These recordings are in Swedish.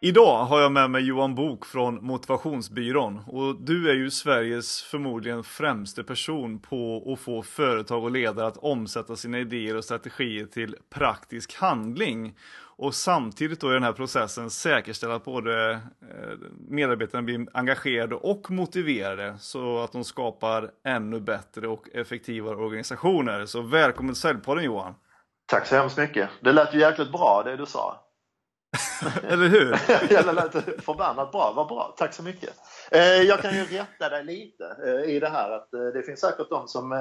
Idag har jag med mig Johan Bok från Motivationsbyrån. Och du är ju Sveriges förmodligen främste person på att få företag och ledare att omsätta sina idéer och strategier till praktisk handling och samtidigt då i den här processen säkerställa att både eh, medarbetarna blir engagerade och motiverade så att de skapar ännu bättre och effektivare organisationer. Så välkommen till Säljpodden Johan! Tack så hemskt mycket! Det lät ju jäkligt bra det du sa. Eller hur? jag lät förbannat bra, vad bra, tack så mycket. Eh, jag kan ju rätta dig lite eh, i det här att det finns säkert de som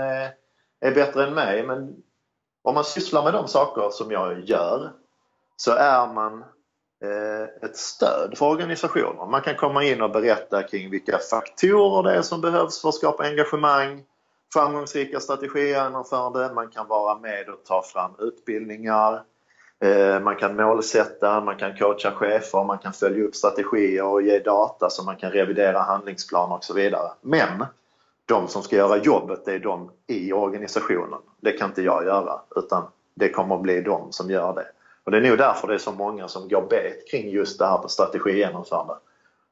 är bättre än mig men om man sysslar med de saker som jag gör så är man eh, ett stöd för organisationer. Man kan komma in och berätta kring vilka faktorer det är som behövs för att skapa engagemang, framgångsrika strategigenomförande, man kan vara med och ta fram utbildningar, eh, man kan målsätta, man kan coacha chefer, man kan följa upp strategier och ge data så man kan revidera handlingsplaner och så vidare. Men de som ska göra jobbet det är de i organisationen. Det kan inte jag göra utan det kommer att bli de som gör det. Och det är nog därför det är så många som går bet kring just det här på strategigenomförande.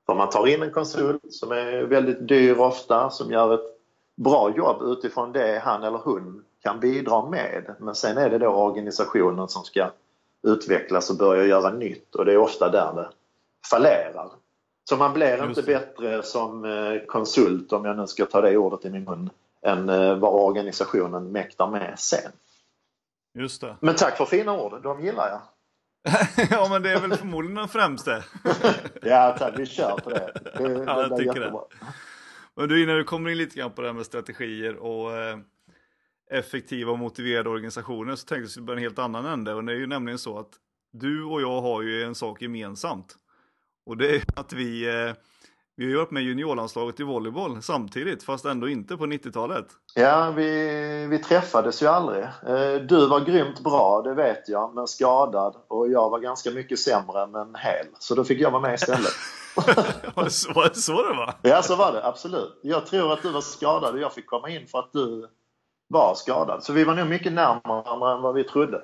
För man tar in en konsult som är väldigt dyr ofta, som gör ett bra jobb utifrån det han eller hon kan bidra med. Men sen är det då organisationen som ska utvecklas och börja göra nytt och det är ofta där det fallerar. Så man blir inte bättre som eh, konsult, om jag nu ska ta det ordet i min mun, än eh, vad organisationen mäktar med sen. Just det. Men tack för fina ord, de gillar jag. ja men det är väl förmodligen den främste. ja tack, vi kör på det. det, ja, jag tycker jättebra. det. Men du, innan du kommer in lite grann på det här med strategier och eh, effektiva och motiverade organisationer så tänkte jag skulle börja en helt annan ände och det är ju nämligen så att du och jag har ju en sak gemensamt och det är att vi eh, vi har ju varit med juniorlandslaget i volleyboll samtidigt fast ändå inte på 90-talet. Ja, vi, vi träffades ju aldrig. Eh, du var grymt bra, det vet jag, men skadad och jag var ganska mycket sämre men hel. Så då fick jag vara med istället. var, det så, var det så det var? Ja, så var det absolut. Jag tror att du var skadad och jag fick komma in för att du var skadad. Så vi var nog mycket närmare varandra än vad vi trodde.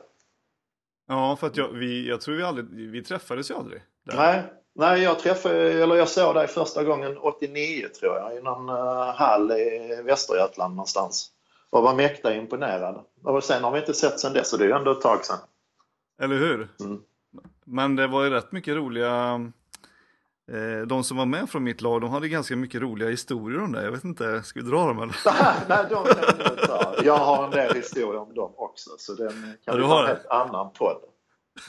Ja, för att jag, vi, jag tror vi aldrig, vi träffades ju aldrig. Där. Nej, nej jag träffade, eller jag såg dig första gången 89 tror jag, i någon uh, hall i Västergötland någonstans. Och var mäkta imponerad. Och sen har vi inte sett sen dess, så det är ju ändå ett tag sen. Eller hur? Mm. Men det var ju rätt mycket roliga Eh, de som var med från mitt lag, de hade ganska mycket roliga historier om det. Jag vet inte, ska vi dra dem eller? Nej, de kan vi ta. Jag har en del historier om dem också, så den kan ja, vi ta en helt annan podd.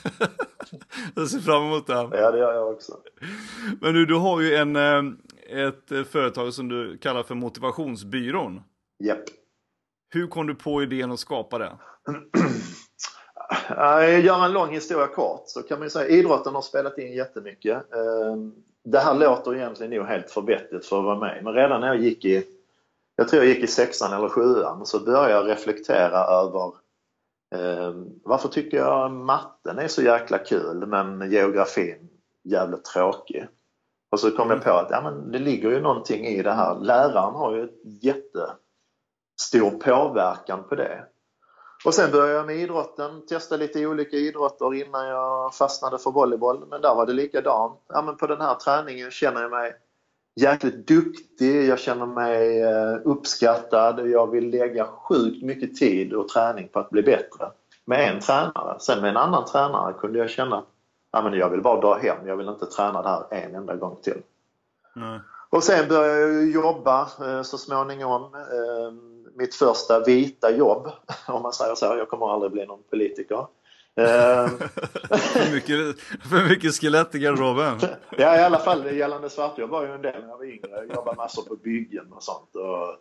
jag ser fram emot det. Ja, det gör jag också. Men du, du har ju en, eh, ett företag som du kallar för Motivationsbyrån. Japp. Yep. Hur kom du på idén att skapa det? Jag gör en lång historia kort så kan man ju säga idrotten har spelat in jättemycket. Det här låter egentligen nog helt för vettigt för att vara med men redan när jag gick i jag tror jag gick i sexan eller sjuan så började jag reflektera över eh, varför tycker jag matten är så jäkla kul men geografin jävligt tråkig. Och så kom jag på att ja, men det ligger ju någonting i det här. Läraren har ju jättestor påverkan på det. Och sen började jag med idrotten, testa lite olika idrotter innan jag fastnade för volleyboll. Men där var det likadant. Ja, men på den här träningen känner jag mig jäkligt duktig, jag känner mig eh, uppskattad, jag vill lägga sjukt mycket tid och träning på att bli bättre med en tränare. Sen med en annan tränare kunde jag känna att ja, jag vill bara dra hem, jag vill inte träna det här en enda gång till. Mm. Och sen började jag jobba eh, så småningom. Eh, mitt första vita jobb, om man säger så. Jag kommer aldrig bli någon politiker. Ehm. för, mycket, för mycket skelett i garderoben. ja, i alla fall gällande svartjobb var ju en del när jag var yngre. Jag jobbade massor på byggen och sånt. Och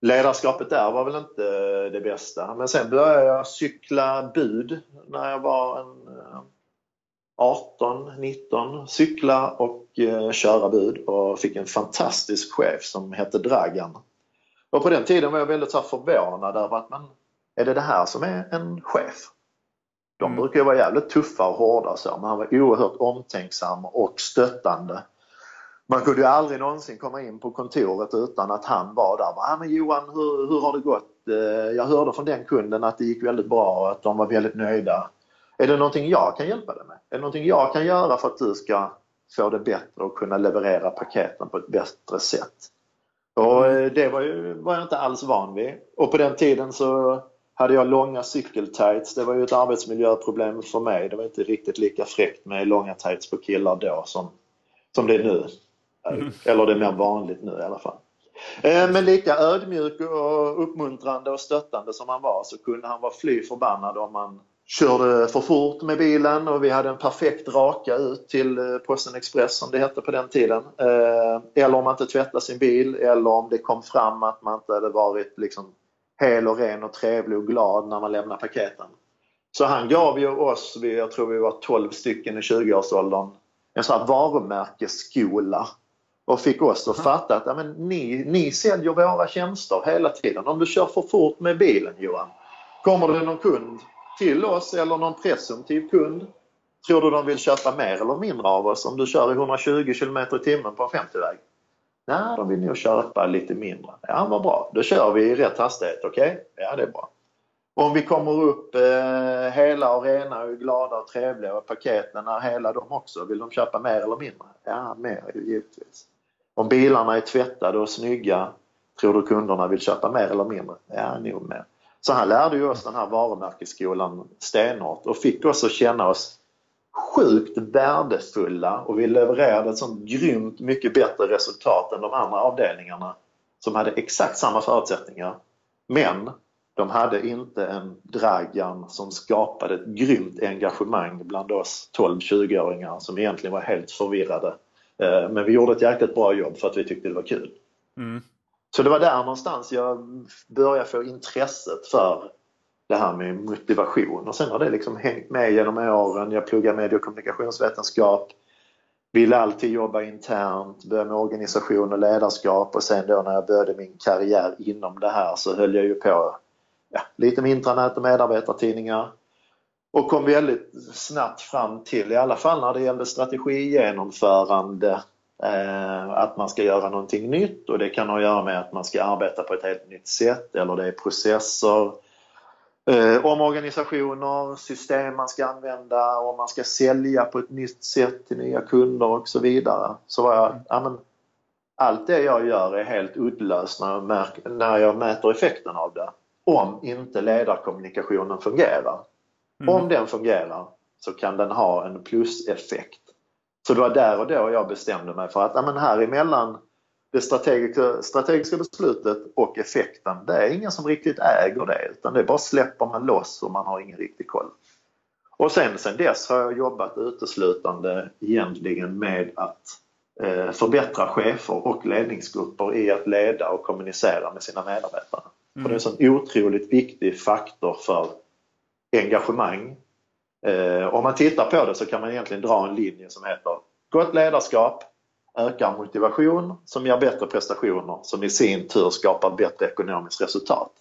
ledarskapet där var väl inte det bästa. Men sen började jag cykla bud när jag var en 18, eh, 19. Cykla och eh, köra bud och fick en fantastisk chef som hette Dragan. Och på den tiden var jag väldigt så förvånad över att men, är det det här som är en chef? De mm. brukar ju vara jävligt tuffa och hårda så, men han var oerhört omtänksam och stöttande. man kunde ju aldrig någonsin komma in på kontoret utan att han var där. Ah, men Johan, hur, hur har det gått? Eh, jag hörde från den kunden att det gick väldigt bra och att de var väldigt nöjda. Är det någonting jag kan hjälpa dig med? Är det någonting jag kan göra för att du ska få det bättre och kunna leverera paketen på ett bättre sätt? Och eh, det var, ju, var jag inte alls van vid. Och på den tiden så hade jag långa cykeltights. Det var ju ett arbetsmiljöproblem för mig. Det var inte riktigt lika fräckt med långa tights på killar då som, som det är nu. Mm. Eller det är mer vanligt nu i alla fall. Eh, men lika ödmjuk och uppmuntrande och stöttande som han var så kunde han vara fly förbannad om man körde för fort med bilen och vi hade en perfekt raka ut till eh, Posten Express som det hette på den tiden. Eh, eller om man inte tvättade sin bil eller om det kom fram att man inte hade varit liksom hel och ren och trevlig och glad när man lämnade paketen. Så han gav ju oss, jag tror vi var 12 stycken i 20-årsåldern, en sån här varumärkesskola och fick oss att fatta att ja, men ni, ni säljer våra tjänster hela tiden. Om du kör för fort med bilen Johan, kommer det någon kund till oss eller någon presumtiv kund, tror du de vill köpa mer eller mindre av oss om du kör i 120 km i timmen på en 50-väg? Nej, de vill nog köpa lite mindre. Ja, vad bra. Då kör vi i rätt hastighet, okej? Okay? Ja, det är bra. Om vi kommer upp eh, hela och rena och glada och trevliga och paketen är hela de också, vill de köpa mer eller mindre? Ja, mer givetvis. Om bilarna är tvättade och snygga, tror du kunderna vill köpa mer eller mindre? Ja, nog mer. Så han lärde ju oss den här varumärkesskolan stenhårt och fick oss att känna oss sjukt värdefulla och vi levererade ett sånt grymt mycket bättre resultat än de andra avdelningarna som hade exakt samma förutsättningar. Men de hade inte en Dragan som skapade ett grymt engagemang bland oss 12-20-åringar som egentligen var helt förvirrade. Eh, men vi gjorde ett jäkligt bra jobb för att vi tyckte det var kul. Mm. Så det var där någonstans jag började få intresset för det här med motivation. Och sen har det liksom hängt med genom åren. Jag pluggade medie och kommunikationsvetenskap, ville alltid jobba internt, började med organisation och ledarskap. Och sen då när jag började min karriär inom det här så höll jag ju på ja, lite med intranät och medarbetartidningar. Och kom väldigt snabbt fram till, i alla fall när det gällde strategigenomförande, eh, att man ska göra någonting nytt. Och det kan ha att göra med att man ska arbeta på ett helt nytt sätt eller det är processer eh, omorganisationer, system man ska använda, om man ska sälja på ett nytt sätt till nya kunder och så vidare. Så var jag, ja, men, allt det jag gör är helt uddlöst när jag, märker, när jag mäter effekten av det. Om inte ledarkommunikationen fungerar. Mm. Om den fungerar så kan den ha en pluseffekt. Så det var där och då jag bestämde mig för att ja, men här emellan det strategiska, strategiska beslutet och effekten, det är ingen som riktigt äger det utan det bara släpper man loss och man har ingen riktig koll. Och sen, sen dess har jag jobbat uteslutande egentligen med att eh, förbättra chefer och ledningsgrupper i att leda och kommunicera med sina medarbetare. Mm. För det är en sån otroligt viktig faktor för engagemang. Eh, om man tittar på det så kan man egentligen dra en linje som heter gott ledarskap, ökar motivation som ger bättre prestationer som i sin tur skapar bättre ekonomiskt resultat.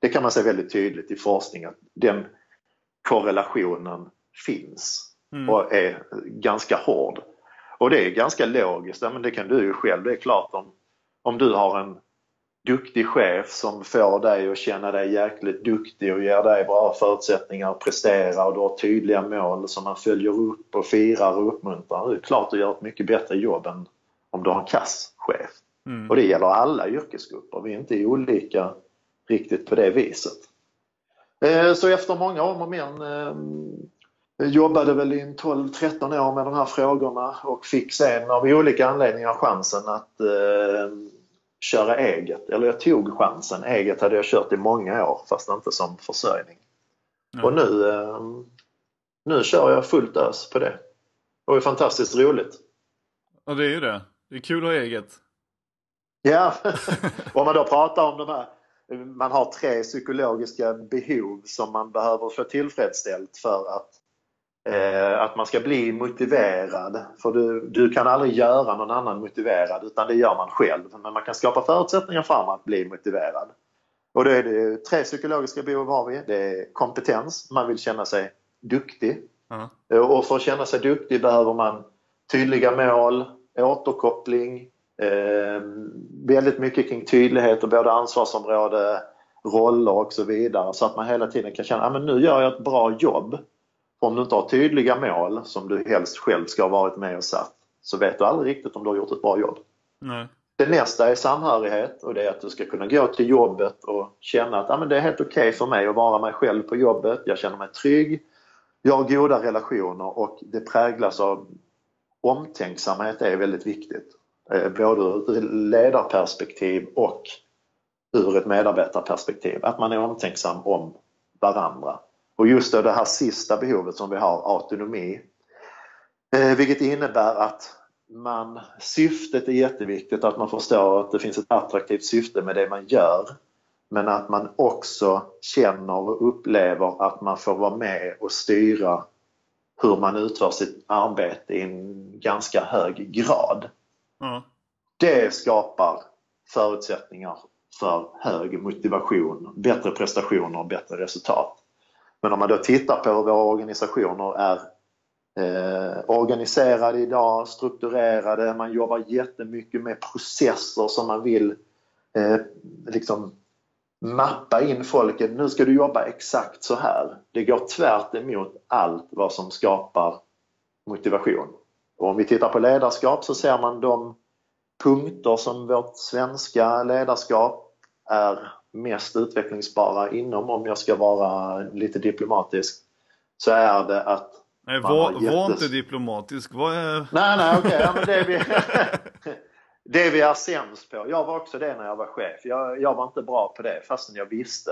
Det kan man se väldigt tydligt i forskning att den korrelationen finns mm. och är ganska hård. Och det är ganska logiskt, men det kan du ju själv. Det är klart om, om du har en duktig chef som får dig att känna dig jäkligt duktig och ger dig bra förutsättningar att prestera och du har tydliga mål som man följer upp och firar och uppmuntrar. Det är klart du gör ett mycket bättre jobb än om du har en kass chef. Mm. Och det gäller alla yrkesgrupper. Vi är inte olika riktigt på det viset. Eh, så efter många om och men eh, jobbade väl i 12-13 år med de här frågorna och fick sen av olika anledningar chansen att eh, köra eget. Eller jag tog chansen. Eget hade jag kört i många år fast inte som försörjning. Mm. Och nu, eh, nu kör jag fullt ös på det. Och det är fantastiskt roligt. Ja det är ju det. Det är kul att ha eget. Ja, om man då pratar om de här man har tre psykologiska behov som man behöver få tillfredsställt för att Eh, att man ska bli motiverad. För du, du kan aldrig göra någon annan motiverad utan det gör man själv. Men man kan skapa förutsättningar för att bli motiverad. Och då är det tre psykologiska behov har vi. Det är kompetens, man vill känna sig duktig. Mm. Och för att känna sig duktig behöver man tydliga mål, återkoppling, eh, väldigt mycket kring tydlighet och både ansvarsområde, roller och så vidare så att man hela tiden kan känna att ah, nu gör jag ett bra jobb. Om du inte har tydliga mål som du helst själv ska ha varit med och satt så vet du aldrig riktigt om du har gjort ett bra jobb. Nej. Det nästa är samhörighet och det är att du ska kunna gå till jobbet och känna att ah, men det är helt okej okay för mig att vara mig själv på jobbet. Jag känner mig trygg. Jag har goda relationer och det präglas av omtänksamhet är väldigt viktigt. Eh, både ur ledarperspektiv och ur ett medarbetarperspektiv. Att man är omtänksam om varandra. Och just det här sista behovet som vi har, autonomi. Eh, vilket innebär att man, syftet är jätteviktigt, att man förstår att det finns ett attraktivt syfte med det man gör. Men att man också känner och upplever att man får vara med och styra hur man utför sitt arbete i en ganska hög grad. Mm. Det skapar förutsättningar för hög motivation, bättre prestationer och bättre resultat. Men om man då tittar på hur våra organisationer är eh, organiserade idag, strukturerade, man jobbar jättemycket med processer som man vill eh, liksom mappa in folket. Nu ska du jobba exakt så här. Det går tvärt emot allt vad som skapar motivation. Och om vi tittar på ledarskap så ser man de punkter som vårt svenska ledarskap är mest utvecklingsbara inom, om jag ska vara lite diplomatisk, så är det att Nej, var, jättes... var inte diplomatisk. Vad är... Nej, nej, okej. Okay. Ja, det, vi... det vi är sämst på. Jag var också det när jag var chef. Jag, jag var inte bra på det fastän jag visste.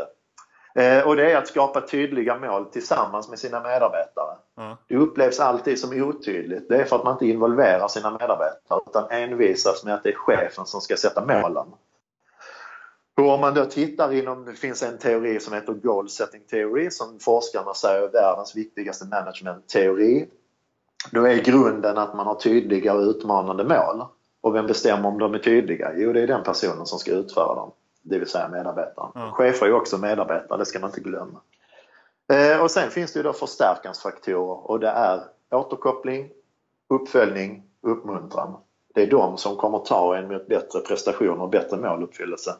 Eh, och det är att skapa tydliga mål tillsammans med sina medarbetare. Mm. Det upplevs alltid som otydligt. Det är för att man inte involverar sina medarbetare utan envisas med att det är chefen som ska sätta målen. Och om man då tittar inom, det finns en teori som heter Goal Setting Theory som forskarna säger är världens viktigaste managementteori. Då är grunden att man har tydliga och utmanande mål. Och vem bestämmer om de är tydliga? Jo, det är den personen som ska utföra dem det vill säga medarbetaren. Ja. Chefer är också medarbetare, det ska man inte glömma. Eh, och sen finns det ju då förstärkansfaktorer och det är återkoppling, uppföljning, uppmuntran. Det är de som kommer ta en mot bättre prestation och bättre måluppfyllelse.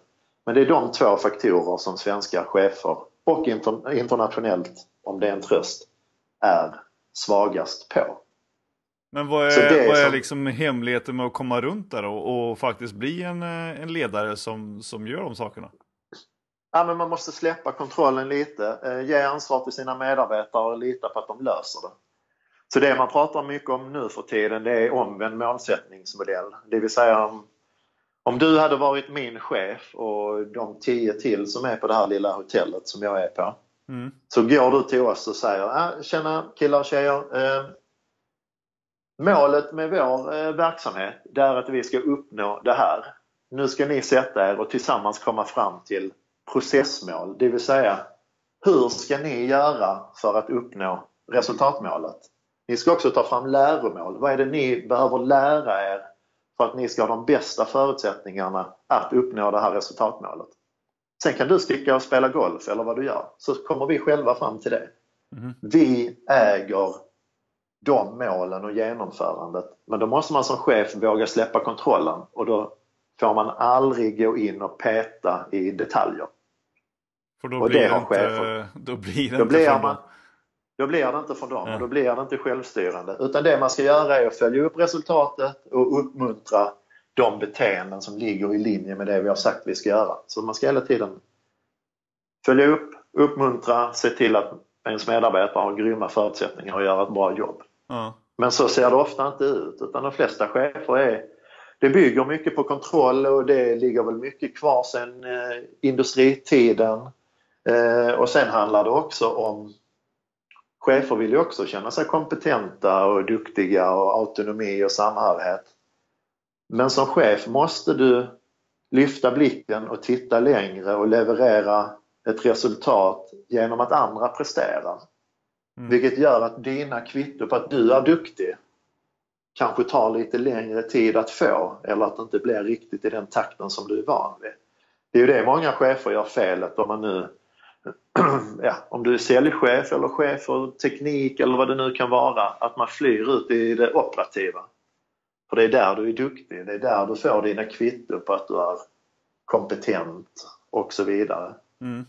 Men det är de två faktorer som svenska chefer och internationellt, om det är en tröst, är svagast på. Men vad är, vad är som... liksom hemligheten med att komma runt där och, och faktiskt bli en, eh, en ledare som, som gör de sakerna? Ja, men man måste släppa kontrollen lite, eh, ge ansvar till sina medarbetare och lita på att de löser det. Så det man pratar mycket om nu för tiden det är omvänd målsättningsmodell. Det vill säga om, om du hade varit min chef och de tio till som är på det här lilla hotellet som jag är på. Mm. Så går du till oss och säger, ah, tjena killar och tjejer, eh, Målet med vår eh, verksamhet det är att vi ska uppnå det här. Nu ska ni sätta er och tillsammans komma fram till processmål, det vill säga hur ska ni göra för att uppnå resultatmålet? Ni ska också ta fram läromål. Vad är det ni behöver lära er för att ni ska ha de bästa förutsättningarna att uppnå det här resultatmålet? Sen kan du sticka och spela golf eller vad du gör, så kommer vi själva fram till det. Mm. Vi äger de målen och genomförandet. Men då måste man som chef våga släppa kontrollen och då får man aldrig gå in och peta i detaljer. För då, och blir, det har chefer. då blir det då inte blir man, Då blir det inte för dem ja. och då blir det inte självstyrande. Utan det man ska göra är att följa upp resultatet och uppmuntra de beteenden som ligger i linje med det vi har sagt vi ska göra. Så man ska hela tiden följa upp, uppmuntra, se till att ens medarbetare har grymma förutsättningar att göra ett bra jobb. Ja. Men så ser det ofta inte ut utan de flesta chefer är det bygger mycket på kontroll och det ligger väl mycket kvar sen eh, industritiden. Eh, och sen handlar det också om Chefer vill ju också känna sig kompetenta och duktiga och autonomi och samhörighet. Men som chef måste du lyfta blicken och titta längre och leverera ett resultat genom att andra presterar. Mm. Vilket gör att dina kvitto på att du är duktig kanske tar lite längre tid att få eller att det inte blir riktigt i den takten som du är van vid. Det är ju det många chefer gör felet om man nu ja, om du är säljchef eller chef för teknik eller vad det nu kan vara, att man flyr ut i det operativa. För det är där du är duktig, det är där du får dina kvitto på att du är kompetent och så vidare. Mm.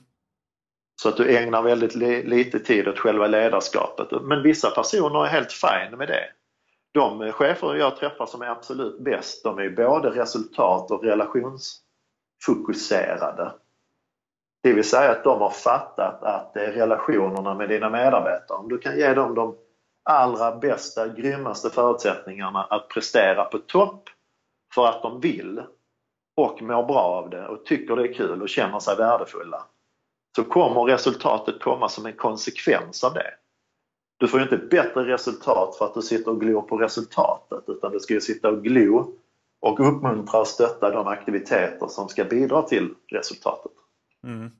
Så att du ägnar väldigt li lite tid åt själva ledarskapet. Men vissa personer är helt fine med det. De chefer jag träffar som är absolut bäst, de är både resultat och relationsfokuserade. Det vill säga att de har fattat att det är relationerna med dina medarbetare. Om du kan ge dem de allra bästa, grymmaste förutsättningarna att prestera på topp för att de vill och mår bra av det och tycker det är kul och känner sig värdefulla så kommer resultatet komma som en konsekvens av det. Du får ju inte bättre resultat för att du sitter och glor på resultatet utan du ska ju sitta och glo och uppmuntra och stötta de aktiviteter som ska bidra till resultatet. Mm.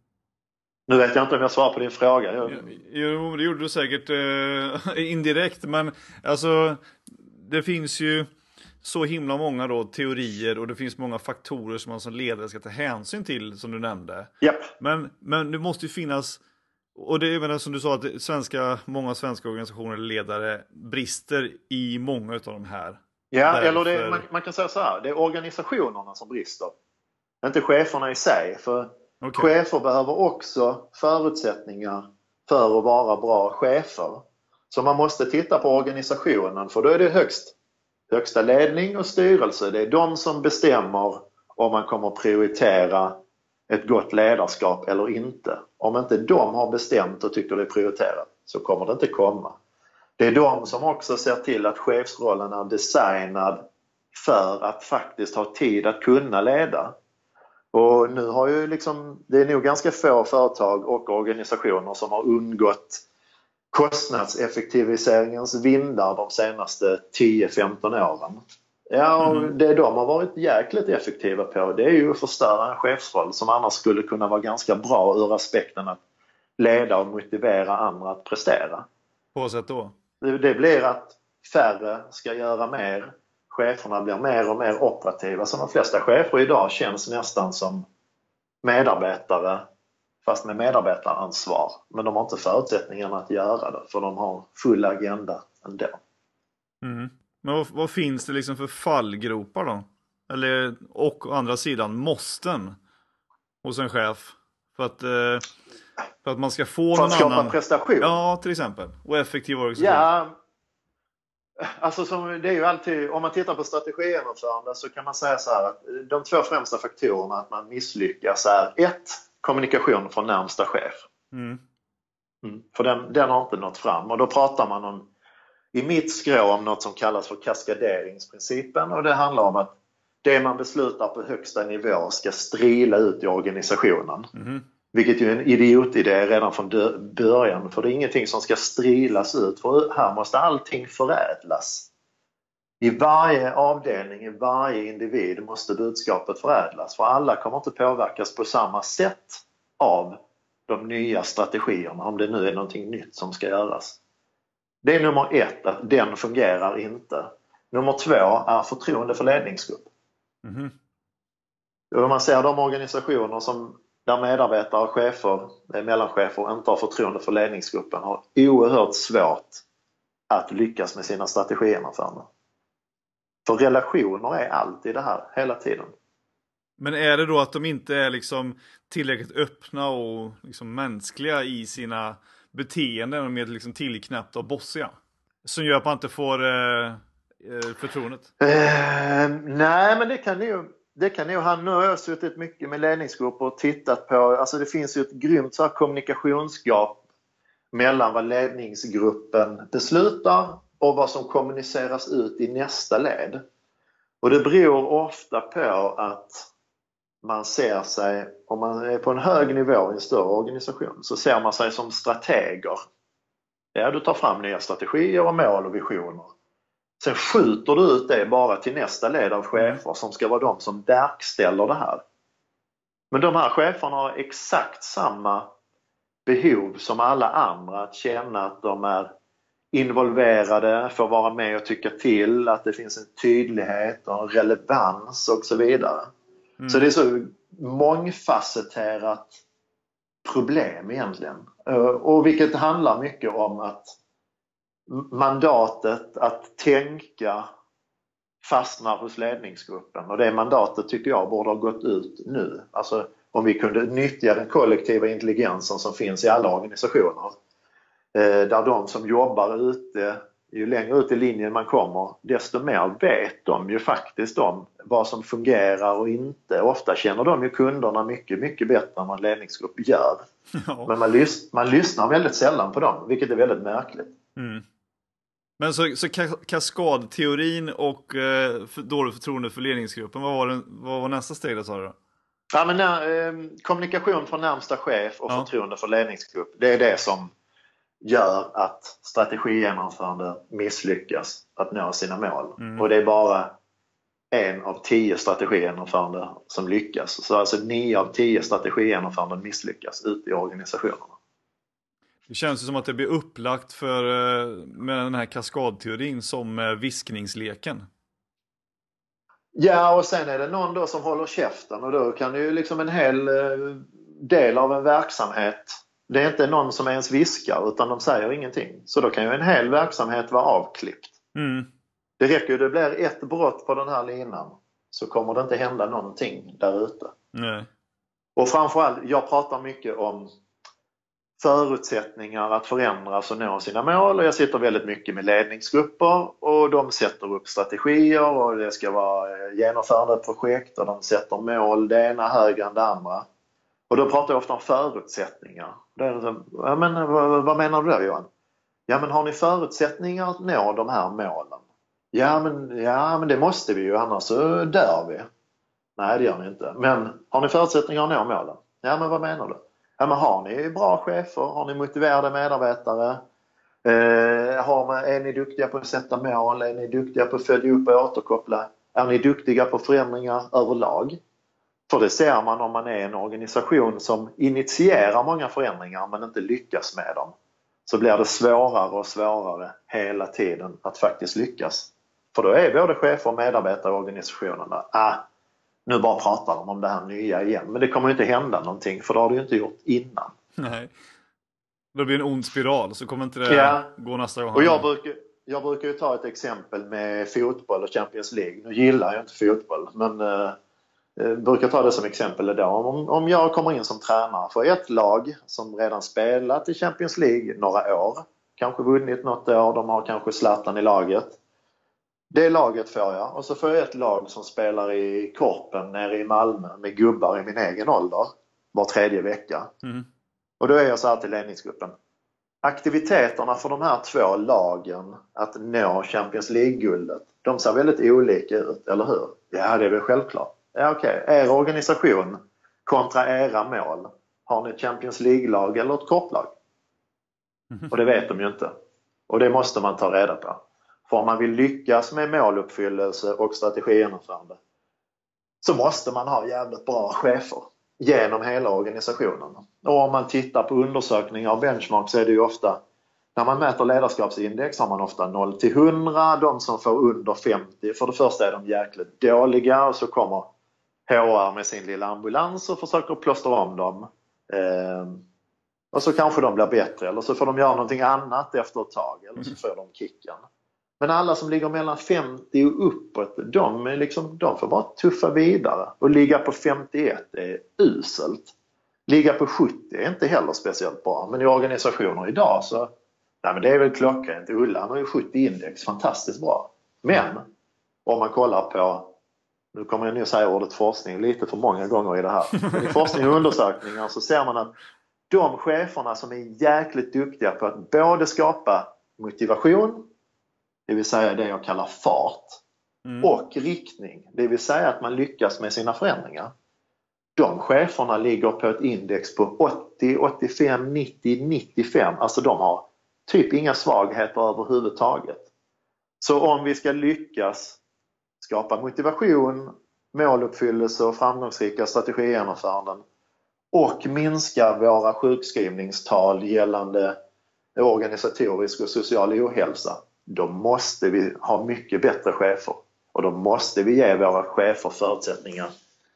Nu vet jag inte om jag svarar på din fråga. Jag... Jo, det gjorde du säkert eh, indirekt, men alltså det finns ju så himla många då teorier och det finns många faktorer som man som ledare ska ta hänsyn till som du nämnde. Yep. Men, men det måste ju finnas och det är som du sa att svenska, många svenska organisationer eller ledare brister i många av de här. Ja, Därför... eller det, man, man, kan säga så här, det är organisationerna som brister. Inte cheferna i sig. För okay. chefer behöver också förutsättningar för att vara bra chefer. Så man måste titta på organisationen för då är det högst högsta ledning och styrelse, det är de som bestämmer om man kommer prioritera ett gott ledarskap eller inte. Om inte de har bestämt och tycker det är prioriterat så kommer det inte komma. Det är de som också ser till att chefsrollen är designad för att faktiskt ha tid att kunna leda. Och nu har ju liksom, det är nog ganska få företag och organisationer som har undgått kostnadseffektiviseringens vindar de senaste 10-15 åren. Ja, mm. det de har varit jäkligt effektiva på det är ju att förstöra en chefsroll som annars skulle kunna vara ganska bra ur aspekten att leda och motivera andra att prestera. På sätt då? Det blir att färre ska göra mer. Cheferna blir mer och mer operativa. Så de flesta chefer idag känns nästan som medarbetare fast med medarbetaransvar. Men de har inte förutsättningarna att göra det för de har full agenda ändå. Mm. Men vad, vad, finns det liksom för fallgropar då? Eller, och å andra sidan måsten hos en chef för att, eh, för att man ska få för någon att skapa annan... prestation? Ja, till exempel. Och effektiv organisation. Ja, Alltså som, det är ju alltid, om man tittar på strategigenomförande så kan man säga så här att de två främsta faktorerna att man misslyckas är ett, kommunikation från närmsta chef. Mm. Mm, för den, den har inte nått fram och då pratar man om, i mitt skrå om något som kallas för kaskaderingsprincipen och det handlar om att det man beslutar på högsta nivå ska strila ut i organisationen. Mm. Vilket ju är en idiotidé redan från början för det är ingenting som ska strilas ut för här måste allting förädlas. I varje avdelning, i varje individ måste budskapet förädlas för alla kommer inte påverkas på samma sätt av de nya strategierna om det nu är någonting nytt som ska göras. Det är nummer ett, att den fungerar inte. Nummer två är förtroende för ledningsgrupp. Mm. Om man ser de organisationer som, där medarbetare, chefer, mellanchefer inte har förtroende för ledningsgruppen har oerhört svårt att lyckas med sina strategigenomföranden. För relationer är allt i det här, hela tiden. Men är det då att de inte är liksom tillräckligt öppna och liksom mänskliga i sina beteenden och mer liksom tillknäppta och bossiga? Som gör att man inte får eh, eh förtroendet? Eh, nej, men det kan nog det kan nog han. Nu har jag suttit mycket med ledningsgrupper och tittat på, alltså det finns ju ett grymt så kommunikationsgap mellan vad ledningsgruppen beslutar och vad som kommuniceras ut i nästa led. Och det beror ofta på att man ser sig, om man är på en hög nivå i en större organisation, så ser man sig som strateger. Ja, du tar fram nya strategier och mål och visioner. Sen skjuter du ut det bara till nästa led av chefer som ska vara de som verkställer det här. Men de här cheferna har exakt samma behov som alla andra att känna att de är involverade, får vara med och tycka till, att det finns en tydlighet och en relevans och så vidare. Mm. Så det är så mångfacetterat problem egentligen. Eh, och vilket handlar mycket om att mandatet att tänka fastnar hos ledningsgruppen och det mandatet tycker jag borde ha gått ut nu. Alltså om vi kunde nyttja den kollektiva intelligensen som finns i alla organisationer. Eh, där de som jobbar ute, ju längre ut i linjen man kommer, desto mer vet de ju faktiskt om vad som fungerar och inte. Ofta känner de ju kunderna mycket, mycket bättre än vad en ledningsgrupp gör. Ja. Men man, lys man lyssnar väldigt sällan på dem, vilket är väldigt märkligt. Mm. Men så, så kaskadteorin och eh, för, dåligt förtroende för ledningsgruppen, vad var, den, vad var nästa steg då sa du? Ja, men, eh, kommunikation från närmsta chef och ja. förtroende för ledningsgrupp, det är det som gör att strategigenomförande misslyckas att nå sina mål. Mm. Och det är bara en av tio strategigenomförande som lyckas. Så alltså nio av tio strategigenomförande misslyckas ute i organisationerna. Det känns ju som att det blir upplagt för, eh, med den här kaskadteorin som viskningsleken. Ja, och sen är det någon då som håller käften och då kan ju liksom en hel eh, del av en verksamhet det är inte någon som ens viskar utan de säger ingenting. Så då kan ju en hel verksamhet vara avklippt. Mm. Det räcker ju, det blir ett brott på den här linan så kommer det inte hända någonting där ute. Och framförallt, jag pratar mycket om förutsättningar att förändras och nå sina mål och jag sitter väldigt mycket med ledningsgrupper och de sätter upp strategier och det ska vara genomförandeprojekt och de sätter mål det ena högre än det andra. Och då pratar jag ofta om förutsättningar. Liksom, ja, men, eh, vad, vad menar du då Johan? Ja men har ni förutsättningar att nå de här målen? Ja men, ja men det måste vi ju annars så dör vi. Nej det gör ni inte. Men har ni förutsättningar att nå målen? Ja men vad menar du? Ja, men har ni bra chefer? Har ni motiverade medarbetare? Eh, har, är ni duktiga på att sätta mål? Är ni duktiga på att följa upp och återkoppla? Är ni duktiga på förändringar överlag? För det ser man om man är en organisation som initierar många förändringar men inte lyckas med dem. Så blir det svårare och svårare hela tiden att faktiskt lyckas. För då är både chefer och medarbetare i organisationerna, ah, nu bara pratar de om det här nya igen. Men det kommer inte hända någonting för det har ju inte gjort innan. Nej. Det blir en ond spiral så kommer inte det ja. gå nästa gång. Och jag brukar, jag brukar ju ta ett exempel med fotboll och Champions League. Nu gillar jag inte fotboll men eh brukar ta det som exempel idag. Om, om jag kommer in som tränare för ett lag som redan spelat i Champions League några år, kanske vunnit något år, de har kanske Zlatan i laget. Det laget får jag och så får jag ett lag som spelar i Korpen nere i Malmö med gubbar i min egen ålder var tredje vecka. Mm. Och då är jag så här till ledningsgruppen. Aktiviteterna för de här två lagen att nå Champions League-guldet, de ser väldigt olika ut, eller hur? Ja, det är väl självklart. Ja, okej. Okay. Er organisation kontra era mål. Har ni ett Champions League-lag eller ett korplag? Mm. Och det vet de ju inte. Och det måste man ta reda på. För om man vill lyckas med måluppfyllelse och strategigenomförande så måste man ha jävligt bra chefer genom hela organisationen. Och om man tittar på undersökningar och benchmark så är det ju ofta när man mäter ledarskapsindex har man ofta 0 till 100. De som får under 50, för det första är de jäkligt dåliga och så kommer HR med sin lilla ambulans och försöker plåstra om dem. Eh, och så kanske de blir bättre eller så får de göra någonting annat efter ett tag eller så får de kicken. Men alla som ligger mellan 50 och uppåt, de, är liksom, de får bara tuffa vidare. Och ligga på 51 är uselt. Ligga på 70 är inte heller speciellt bra. Men i organisationer idag så, nej men det är väl klockrent. Ulla har ju 70 index, fantastiskt bra. Men om man kollar på, nu kommer jag nu säga ordet forskning lite för många gånger i det här. Men i forskning och undersökningar så ser man att de cheferna som är jäkligt duktiga på att både skapa motivation det vill säga det jag kallar fart. Mm. Och riktning, det vill säga att man lyckas med sina förändringar. De cheferna ligger på ett index på 80, 85, 90, 95. Alltså de har typ inga svagheter överhuvudtaget. Så om vi ska lyckas skapa motivation, måluppfyllelse och framgångsrika strategigenomföranden och minska våra sjukskrivningstal gällande organisatorisk och social ohälsa då måste vi ha mycket bättre chefer. Och då måste vi ge våra chefer förutsättningar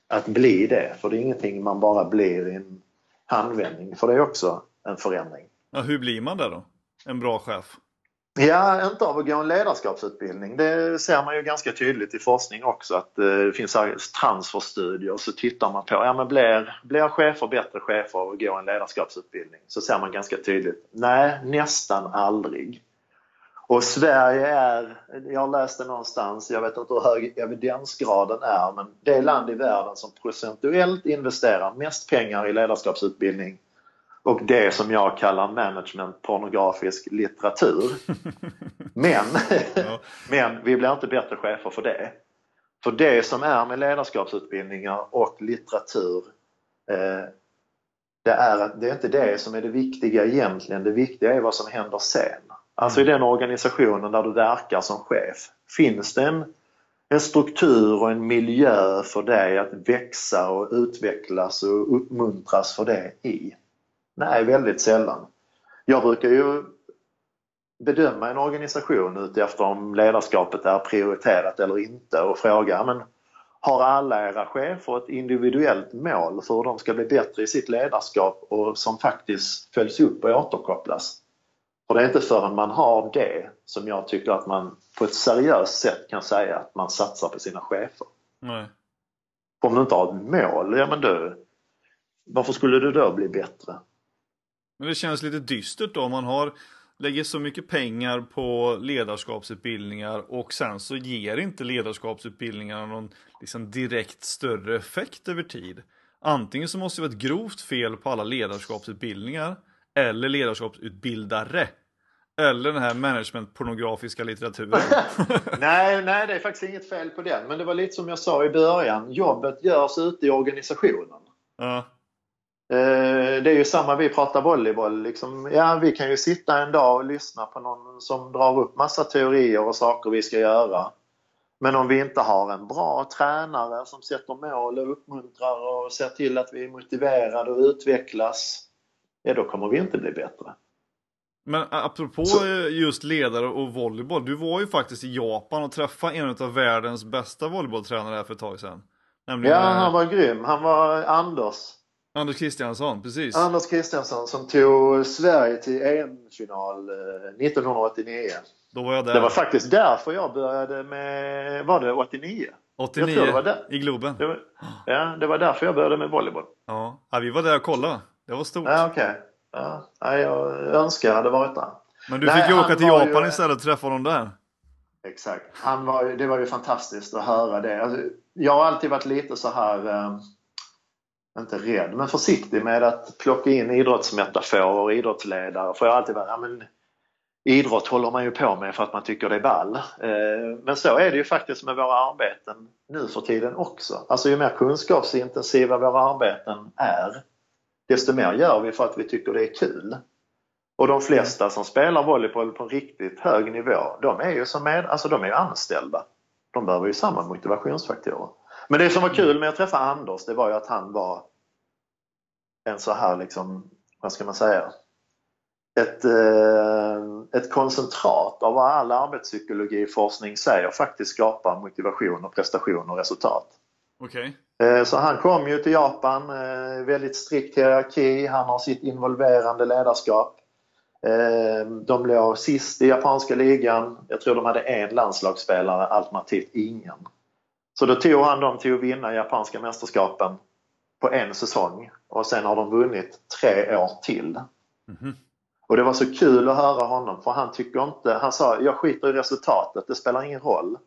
att bli det. För det är ingenting man bara blir i en handvändning. För det är också en förändring. Ja, hur blir man det då? En bra chef? Ja, inte av att gå en ledarskapsutbildning. Det ser man ju ganska tydligt i forskning också att eh, det finns transferstudier och så tittar man på, ja men blir, blir chefer bättre chefer av att gå en ledarskapsutbildning? Så ser man ganska tydligt, nej nästan aldrig. Och Sverige är, jag har läst det någonstans, jag vet inte hur hög evidensgraden är, men det land i världen som procentuellt investerar mest pengar i ledarskapsutbildning och det som jag kallar management pornografisk litteratur. Men, men vi blir inte bättre chefer för det. För det som är med ledarskapsutbildningar och litteratur eh, det är, det är inte det som är det viktiga egentligen. Det viktiga är vad som händer sen. Alltså i mm. den organisationen där du verkar som chef. Finns det en, en struktur och en miljö för dig att växa och utvecklas och uppmuntras för det i? Nej, väldigt sällan. Jag brukar ju bedöma en organisation utifrån om ledarskapet är prioriterat eller inte och fråga men har alla era chefer ett individuellt mål för hur de ska bli bättre i sitt ledarskap och som faktiskt följs upp och återkopplas? För det är inte förrän man har det som jag tycker att man på ett seriöst sätt kan säga att man satsar på sina chefer. Nej. Om du inte har ett mål, ja men du, varför skulle du då bli bättre? Men det känns lite dystert då om man har lägger så mycket pengar på ledarskapsutbildningar och sen så ger inte ledarskapsutbildningarna någon liksom direkt större effekt över tid. Antingen så måste det vara ett grovt fel på alla ledarskapsutbildningar eller ledarskapsutbildare. Eller den här management-pornografiska litteraturen. nej, nej, det är faktiskt inget fel på den. Men det var lite som jag sa i början. Jobbet görs ute i organisationen. Ja. Eh, det är ju samma, vi pratar volleyboll. Liksom, ja, vi kan ju sitta en dag och lyssna på någon som drar upp massa teorier och saker vi ska göra. Men om vi inte har en bra tränare som sätter mål och uppmuntrar och ser till att vi är motiverade och utvecklas, ja då kommer vi inte bli bättre. Men apropå Så. just ledare och volleyboll, du var ju faktiskt i Japan och träffade en av världens bästa volleybolltränare för ett tag sedan. Nämligen... Ja, han var grym. Han var Anders. Anders Kristiansson, precis. Anders Kristiansson som tog Sverige till EM-final 1989. Eh, Då var jag där. Det var faktiskt därför jag började med, var det 89? 89 det var där. i Globen. Det var, ja, det var därför jag började med volleyboll. Ja, ja vi var där och kollade. Det var stort. Ja, okej. Okay. Ja, jag önskar jag hade varit där. Men du Nej, fick ju åka till Japan ju... istället och träffa honom där. Exakt. Han var, det var ju fantastiskt att höra det. Alltså, jag har alltid varit lite så här eh, inte rädd, men försiktig med att plocka in idrottsmetaforer och idrottsledare. För jag har alltid varit, ja, men, idrott håller man ju på med för att man tycker det är ball. Eh, men så är det ju faktiskt med våra arbeten nu för tiden också. Alltså ju mer kunskapsintensiva våra arbeten är, desto mer gör vi för att vi tycker det är kul. Och de flesta som spelar volleyboll på en riktigt hög nivå, de är ju som med, alltså de är anställda. De behöver ju samma motivationsfaktorer. Men det som var kul med att träffa Anders, det var ju att han var en så här liksom, vad ska man säga, ett, eh, ett koncentrat av vad all arbetspsykologiforskning säger faktiskt skapar motivation och prestation och resultat. Okay. Eh, så han kom ju till Japan, eh, väldigt strikt hierarki, han har sitt involverande ledarskap. De låg sist i japanska ligan. Jag tror de hade en landslagsspelare alternativt ingen. Så då tog han dem till att vinna japanska mästerskapen på en säsong och sen har de vunnit tre år till. Mm. Och det var så kul att höra honom för han tycker inte, han sa jag skiter i resultatet, det spelar ingen roll.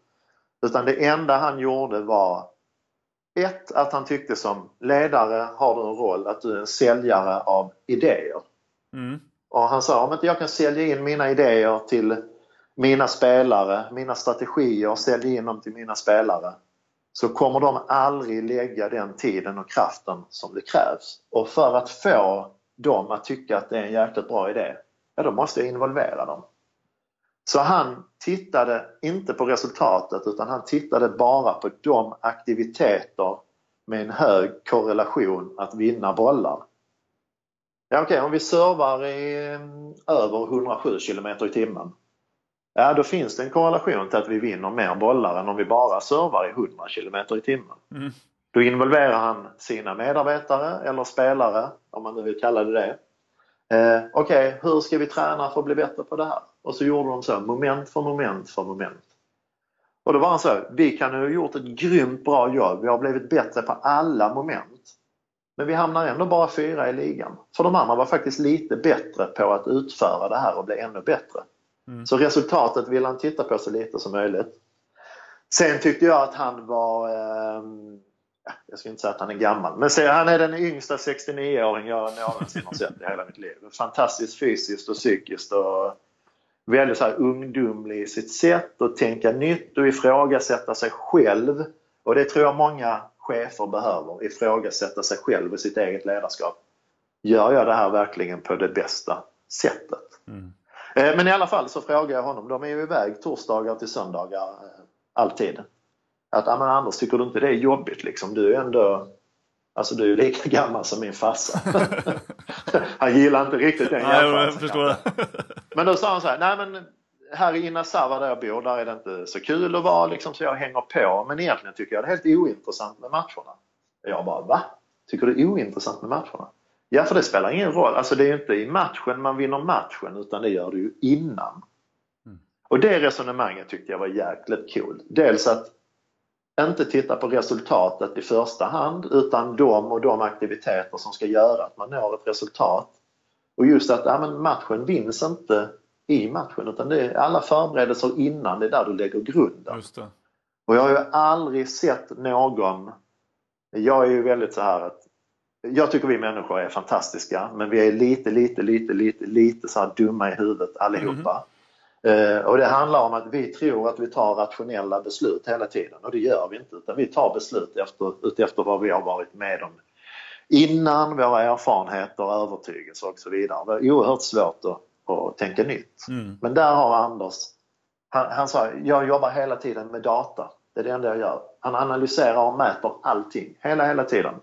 Utan det enda han gjorde var ett, att han tyckte som ledare har du en roll att du är en säljare av idéer. Mm. Och han sa om inte jag kan sälja in mina idéer till mina spelare, mina strategier, sälja in dem till mina spelare så kommer de aldrig lägga den tiden och kraften som det krävs. Och för att få dem att tycka att det är en jäkligt bra idé, ja då måste jag involvera dem. Så han tittade inte på resultatet utan han tittade bara på de aktiviteter med en hög korrelation att vinna bollar. Ja, Okej, okay, om vi servar i mm, över 107 km i timmen ja då finns det en korrelation till att vi vinner mer bollar än om vi bara servar i 100 km i timmen. Mm. Då involverar han sina medarbetare eller spelare, om man nu vill kalla det det. Eh, Okej, okay, hur ska vi träna för att bli bättre på det här? Och så gjorde de så, moment för moment för moment. Och då var han så, vi kan ha gjort ett grymt bra jobb, vi har blivit bättre på alla moment. Men vi hamnar ändå bara fyra i ligan. För de andra var faktiskt lite bättre på att utföra det här och bli ännu bättre. Mm. Så resultatet vill han titta på så lite som möjligt. Sen tyckte jag att han var, eh, jag ska inte säga att han är gammal, men se, han är den yngsta 69-åring jag någonsin har sett i hela mitt liv. Fantastiskt fysiskt och psykiskt och väldigt så här ungdomlig i sitt sätt att tänka nytt och ifrågasätta sig själv. Och det tror jag många chefer behöver, ifrågasätta sig själv och sitt eget ledarskap. Gör jag det här verkligen på det bästa sättet? Mm. Eh, men i alla fall så frågar jag honom, de är ju iväg torsdagar till söndagar eh, alltid. Att, ja men Anders, tycker du inte det är jobbigt liksom? Du är ändå Alltså du är lika gammal som min farsa. han gillar inte riktigt den jämförelsen. men då sa han så här, nej men här i Inasawa där jag bor, där är det inte så kul att vara liksom, så jag hänger på. Men egentligen tycker jag det är helt ointressant med matcherna. Jag bara, va? Tycker du det är ointressant med matcherna? Ja, för det spelar ingen roll. Alltså det är ju inte i matchen man vinner matchen, utan det gör du ju innan. Mm. Och det resonemanget tyckte jag var jäkligt kul. Dels att inte titta på resultatet i första hand, utan de och de aktiviteter som ska göra att man når ett resultat. Och just att ja, men matchen vinns inte i matchen utan det är alla förberedelser innan, det är där du lägger grunden. Och jag har ju aldrig sett någon, jag är ju väldigt så här att jag tycker vi människor är fantastiska men vi är lite, lite, lite, lite, lite så dumma i huvudet allihopa. Mm. och det handlar om att vi tror att vi tar rationella beslut hela tiden och det gör vi inte utan vi tar beslut efter, utefter vad vi har varit med om innan, våra erfarenheter, övertygelser och så vidare. Det är oerhört svårt att och tänka nytt. Mm. Men där har Anders, han, han sa, jag jobbar hela tiden med data. Det är det enda jag gör. Han analyserar och mäter allting, hela, hela tiden.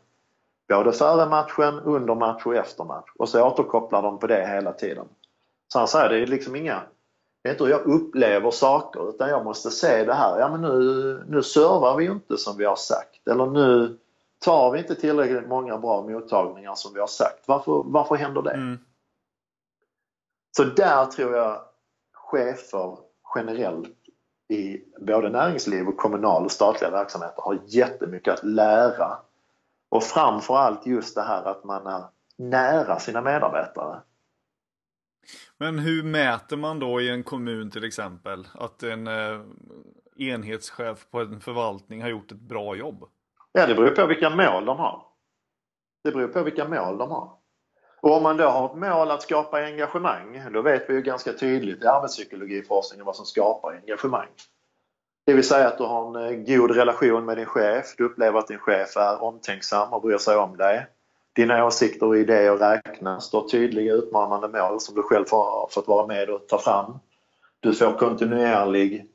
Både före matchen, under match och efter match. Och så återkopplar de på det hela tiden. Så han säger, det är liksom inga det är inte hur jag upplever saker utan jag måste se det här. Ja men nu, nu servar vi inte som vi har sagt. Eller nu tar vi inte tillräckligt många bra mottagningar som vi har sagt. Varför, varför händer det? Mm. Så där tror jag chefer generellt i både näringsliv och kommunal och statliga verksamheter har jättemycket att lära. Och framförallt just det här att man är nära sina medarbetare. Men hur mäter man då i en kommun till exempel att en eh, enhetschef på en förvaltning har gjort ett bra jobb? Ja, det beror på vilka mål de har. Det beror på vilka mål de har. Och om man då har ett mål att skapa engagemang, då vet vi ju ganska tydligt i arbetspsykologiforskningen vad som skapar engagemang. Det vill säga att du har en eh, god relation med din chef, du upplever att din chef är omtänksam och bryr sig om dig. Dina åsikter och idéer räknas, du har tydliga utmanande mål som du själv har fått vara med och ta fram. Du får kontinuerlig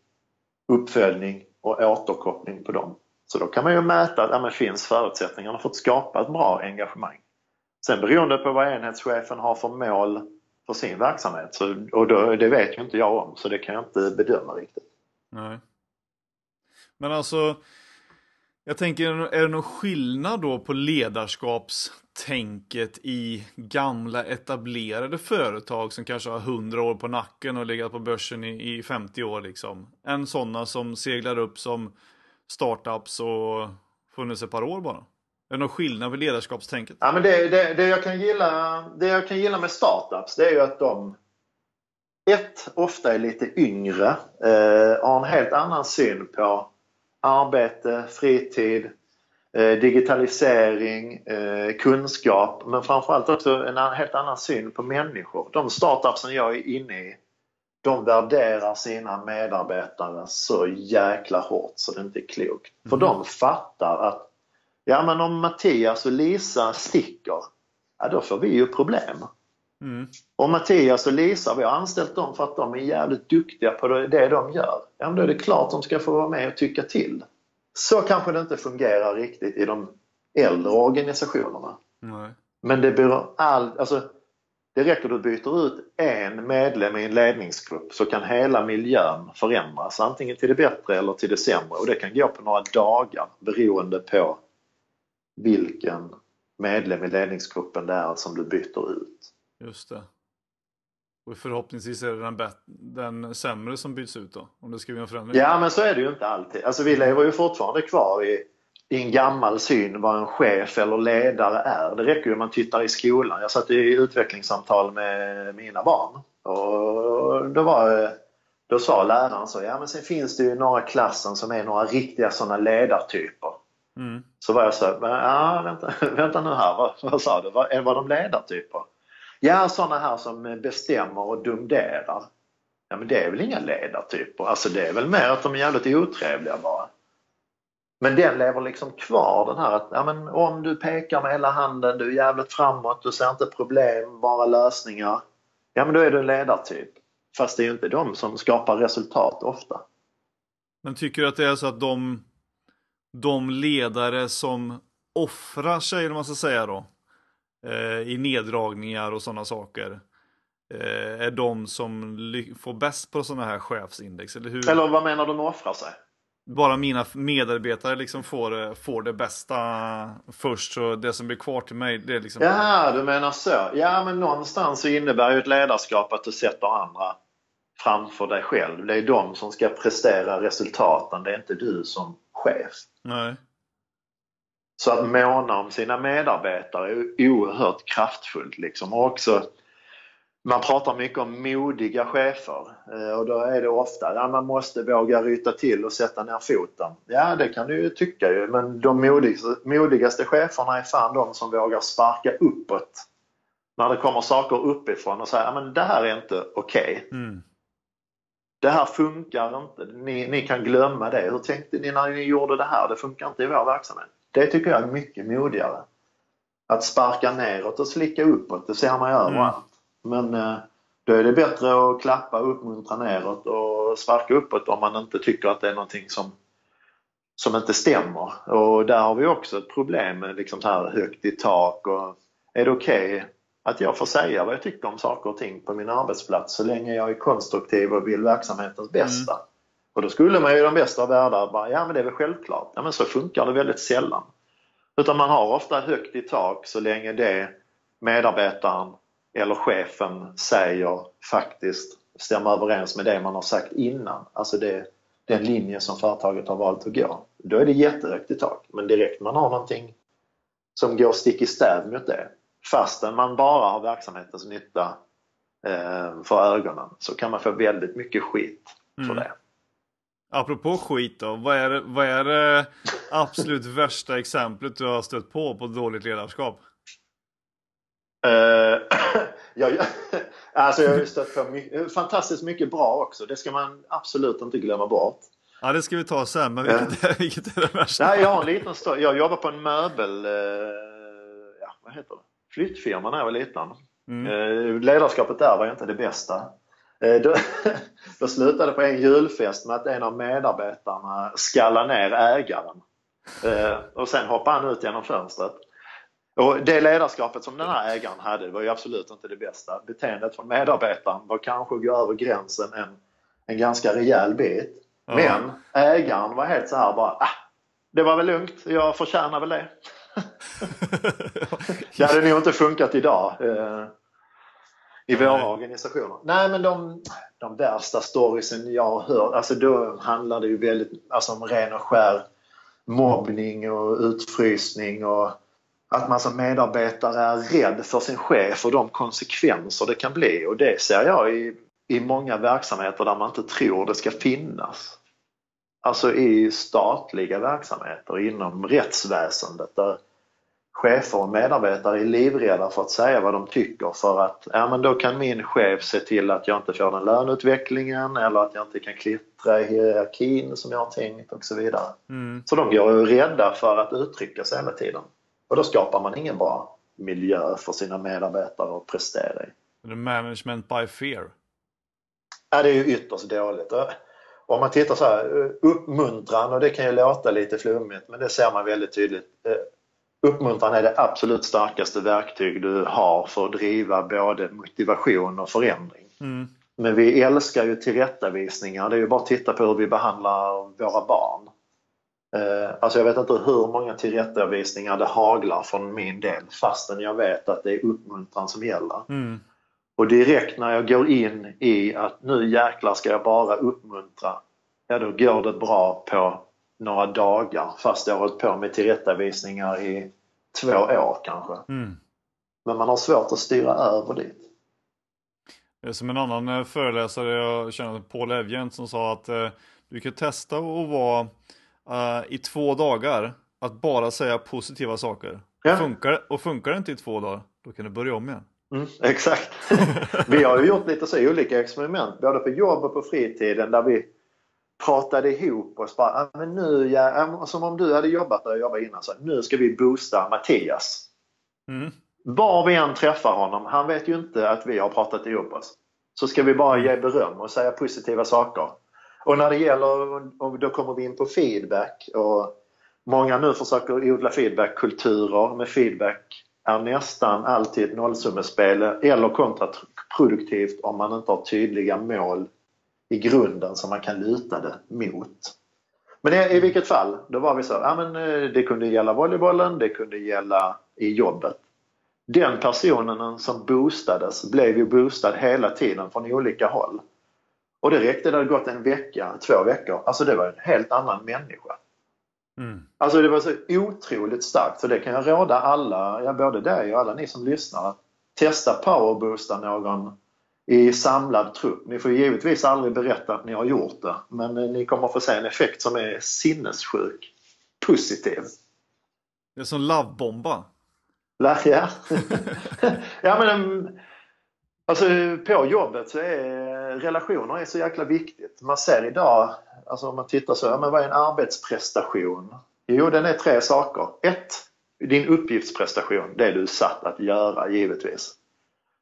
uppföljning och återkoppling på dem. Så då kan man ju mäta att ja, finns förutsättningarna för att skapa ett bra engagemang. Sen beroende på vad enhetschefen har för mål för sin verksamhet, så, och då, det vet ju inte jag om, så det kan jag inte bedöma riktigt. Nej. Men alltså, jag tänker, är det någon skillnad då på ledarskapstänket i gamla etablerade företag som kanske har 100 år på nacken och legat på börsen i, i 50 år liksom? Än sådana som seglar upp som startups och funnits ett par år bara? Är det någon skillnad på ledarskapstänket? Ja, men det, det, det, jag kan gilla, det jag kan gilla med startups det är ju att de ett, ofta är lite yngre, eh, har en helt annan syn på arbete, fritid, eh, digitalisering, eh, kunskap men framförallt också en helt annan syn på människor. De startupsen jag är inne i de värderar sina medarbetare så jäkla hårt så det inte är klokt. Mm. För de fattar att Ja men om Mattias och Lisa sticker, ja då får vi ju problem. Mm. Och Mattias och Lisa, vi har anställt dem för att de är jävligt duktiga på det de gör. Ja men då är det klart de ska få vara med och tycka till. Så kanske det inte fungerar riktigt i de äldre organisationerna. Nej. Men det beror all, alltså, det räcker att du byter ut en medlem i en ledningsgrupp så kan hela miljön förändras antingen till det bättre eller till det sämre och det kan gå på några dagar beroende på vilken medlem i ledningsgruppen det är som du byter ut. Just det. Och förhoppningsvis är det den, den sämre som byts ut då? Om det ska bli en förändring? Ja, men så är det ju inte alltid. Alltså vi lever ju fortfarande kvar i, i en gammal syn vad en chef eller ledare är. Det räcker ju om man tittar i skolan. Jag satt i utvecklingssamtal med mina barn. Och då, var, då sa läraren så, ja men sen finns det ju några klassen som är några riktiga sådana ledartyper. Mm. Så var jag så ja vänta, vänta nu här, vad, vad sa du? Var, var de ledartyper? Ja, sådana här som bestämmer och dumderar. Ja, men det är väl inga ledartyper. Alltså det är väl mer att de är jävligt otrevliga bara. Men den lever liksom kvar den här att ja, men om du pekar med hela handen, du är jävligt framåt, du ser inte problem, bara lösningar. Ja men då är du en ledartyp. Fast det är ju inte de som skapar resultat ofta. Men tycker du att det är så att de, de ledare som offrar sig, om man ska säga då, i neddragningar och sådana saker, eh, är de som får bäst på sådana här chefsindex? Eller, hur? eller vad menar du med offra sig? Bara mina medarbetare liksom får, får det bästa först, så det som blir kvar till mig, det är liksom... Ja, du menar så. Ja, men någonstans så innebär ju ett ledarskap att du sätter andra framför dig själv. Det är de som ska prestera resultaten, det är inte du som chef. Nej. Så att måna om sina medarbetare är oerhört kraftfullt. Liksom. Och också, man pratar mycket om modiga chefer eh, och då är det ofta att ja, man måste våga ryta till och sätta ner foten. Ja, det kan du ju tycka ju, men de modigaste, modigaste cheferna är fan de som vågar sparka uppåt. När det kommer saker uppifrån och säger att ja, det här är inte okej. Okay. Mm. Det här funkar inte. Ni, ni kan glömma det. Hur tänkte ni när ni gjorde det här? Det funkar inte i vår verksamhet. Det tycker jag är mycket modigare. Att sparka neråt och slicka uppåt, det ser man ju mm. överallt. Men eh, då är det bättre att klappa, uppmuntra neråt och sparka uppåt om man inte tycker att det är någonting som, som inte stämmer. Och där har vi också ett problem med liksom här högt i tak. Och är det okej okay att jag får säga vad jag tycker om saker och ting på min arbetsplats så länge jag är konstruktiv och vill verksamhetens bästa? Mm. Och då skulle man ju de bästa av världar bara, ja men det är väl självklart. Ja men så funkar det väldigt sällan. Utan man har ofta högt i tak så länge det medarbetaren eller chefen säger faktiskt stämmer överens med det man har sagt innan. Alltså det, den linje som företaget har valt att gå. Då är det jättehögt i tak. Men direkt man har någonting som går stick i stäv mot det fastän man bara har verksamhetens nytta eh, för ögonen så kan man få väldigt mycket skit för mm. det. Apropå skit då, vad är, vad är det absolut värsta exemplet du har stött på på dåligt ledarskap? Uh, jag, alltså jag har ju stött på mycket, fantastiskt mycket bra också. Det ska man absolut inte glömma bort. Ja, det ska vi ta sen, men vilket, är, vilket är det värsta? Nej, jag har en liten story. Jag jobbar på en möbel... Uh, ja, vad heter det? Flyttfirma när jag var liten. Mm. Uh, ledarskapet där var inte det bästa. Eh, då, då slutade på en julfest med att en av medarbetarna skallade ner ägaren. Eh, och sen hoppade han ut genom fönstret. Och det ledarskapet som den här ägaren hade var ju absolut inte det bästa. Beteendet från medarbetaren var kanske att gå över gränsen en, en ganska rejäl bit. Ja. Men ägaren var helt så här bara, ah, det var väl lugnt, jag förtjänar väl det. det hade nog inte funkat idag. Eh, i våra Nej. organisationer. Nej men de, de värsta storiesen jag har hört, alltså då handlar det ju väldigt alltså om ren och skär mobbning och utfrysning och att man som medarbetare är rädd för sin chef och de konsekvenser det kan bli och det ser jag i, i många verksamheter där man inte tror det ska finnas. Alltså i statliga verksamheter inom rättsväsendet där chefer och medarbetare är livrädda för att säga vad de tycker för att ja, men då kan min chef se till att jag inte får den löneutvecklingen eller att jag inte kan klättra i hierarkin som jag har tänkt och så vidare. Mm. Så de går rädda för att uttrycka sig hela tiden. Och då skapar man ingen bra miljö för sina medarbetare att prestera i. Management by fear? Ja, det är ju ytterst dåligt. Om man tittar så här, uppmuntran, och det kan ju låta lite flummigt men det ser man väldigt tydligt Uppmuntran är det absolut starkaste verktyg du har för att driva både motivation och förändring. Mm. Men vi älskar ju tillrättavisningar. Det är ju bara att titta på hur vi behandlar våra barn. Eh, alltså jag vet inte hur många tillrättavisningar det haglar från min del fastän jag vet att det är uppmuntran som gäller. Mm. Och direkt när jag går in i att nu jäklar ska jag bara uppmuntra, ja då går det bra på några dagar fast jag har hållit på med tillrättavisningar i två år kanske. Mm. Men man har svårt att styra över dit. Det är som en annan eh, föreläsare jag känner, Paul Evgent, som sa att eh, du kan testa att vara eh, i två dagar att bara säga positiva saker. Ja. Funkar, och funkar det inte i två dagar, då kan du börja om igen. Mm, exakt. vi har ju gjort lite så olika experiment, både på jobb och på fritiden, där vi pratade ihop oss. Bara, "Ah, men nu, ja, som om du hade jobbat där jag jobbade innan. Så, nu ska vi boosta Mattias. Mm. Var vi än träffar honom, han vet ju inte att vi har pratat ihop oss. Så ska vi bara ge beröm och säga positiva saker. Och när det gäller, då kommer vi in på feedback. Och många nu försöker odla feedbackkulturer med feedback är nästan alltid nollsummespel eller kontraproduktivt om man inte har tydliga mål i grunden som man kan luta det mot. Men i, i vilket fall, då var vi så, ja men eh, det kunde gälla volleybollen, det kunde gälla i jobbet. Den personen som boostades blev ju boostad hela tiden från olika håll. Och det räckte, det hade gått en vecka, två veckor. Alltså det var en helt annan människa. Mm. Alltså det var så otroligt starkt så det kan jag råda alla, ja, både dig och alla ni som lyssnar, att testa powerboosta någon i samlad trupp. Ni får givetvis aldrig berätta att ni har gjort det men eh, ni kommer få se en effekt som är sinnessjuk. Positiv. Det är som lovebomba. La- Ja, ja men em, alltså, på jobbet så är relationer är så jäkla viktigt. Man ser idag, alltså om man tittar så, ja, men vad är en arbetsprestation? Jo, den är tre saker. Ett, din uppgiftsprestation, det du är satt att göra givetvis.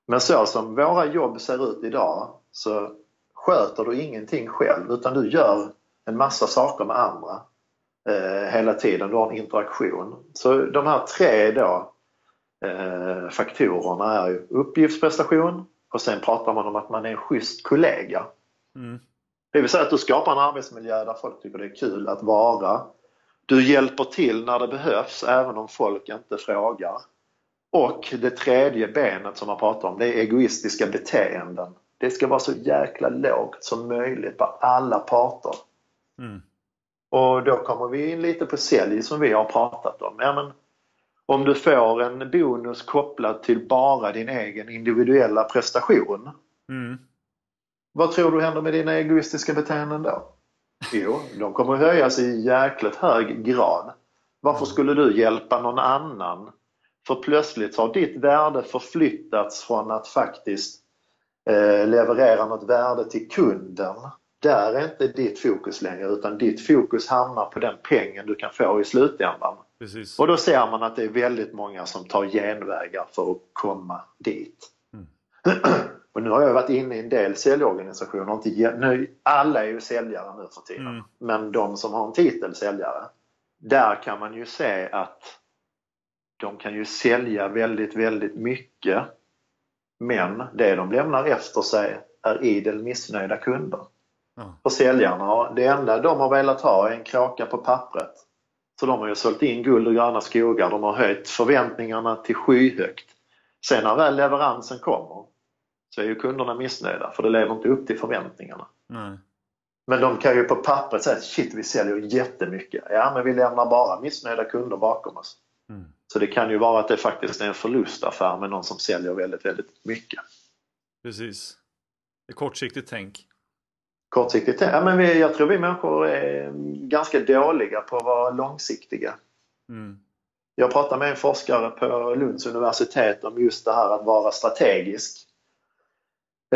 Men så som våra jobb ser ut idag så sköter du ingenting själv utan du gör en massa saker med andra eh, hela tiden. Du har en interaktion. Så de här tre då eh, faktorerna är ju uppgiftsprestation och sen pratar man om att man är en schysst kollega. Mm. Det vill säga att du skapar en arbetsmiljö där folk tycker det är kul att vara. Du hjälper till när det behövs även om folk inte frågar. Och det tredje benet som man pratar om det är egoistiska beteenden. Det ska vara så jäkla lågt som möjligt på alla parter. Mm. Och då kommer vi in lite på sälj som vi har pratat om. Ja, men om du får en bonus kopplad till bara din egen individuella prestation. Mm. Vad tror du händer med dina egoistiska beteenden då? Jo, de kommer höjas i jäkligt hög grad. Varför skulle du hjälpa någon annan? För plötsligt har ditt värde förflyttats från att faktiskt eh, leverera något värde till kunden. Där är inte ditt fokus längre utan ditt fokus hamnar på den pengen du kan få i slutändan. Precis. Och då ser man att det är väldigt många som tar genvägar för att komma dit. Och nu har jag varit inne i en del säljorganisationer. Inte, nu, alla är ju säljare nu för tiden. Mm. Men de som har en titel säljare. Där kan man ju se att de kan ju sälja väldigt, väldigt mycket. Men det de lämnar efter sig är idel missnöjda kunder. Ja. För säljarna, det enda de har velat ha är en kraka på pappret. Så de har ju sålt in guld och gröna skogar. De har höjt förväntningarna till skyhögt. Sen när väl leveransen kommer så är ju kunderna missnöjda för det lever inte upp till förväntningarna. Nej. Men de kan ju på pappret säga shit vi säljer jättemycket. Ja men vi lämnar bara missnöjda kunder bakom oss. Mm. Så det kan ju vara att det faktiskt är en förlustaffär med någon som säljer väldigt, väldigt mycket. Precis. Det är kortsiktigt tänk. Kortsiktigt, ja men vi, jag tror vi människor är ganska dåliga på att vara långsiktiga. Mm. Jag pratade med en forskare på Lunds universitet om just det här att vara strategisk.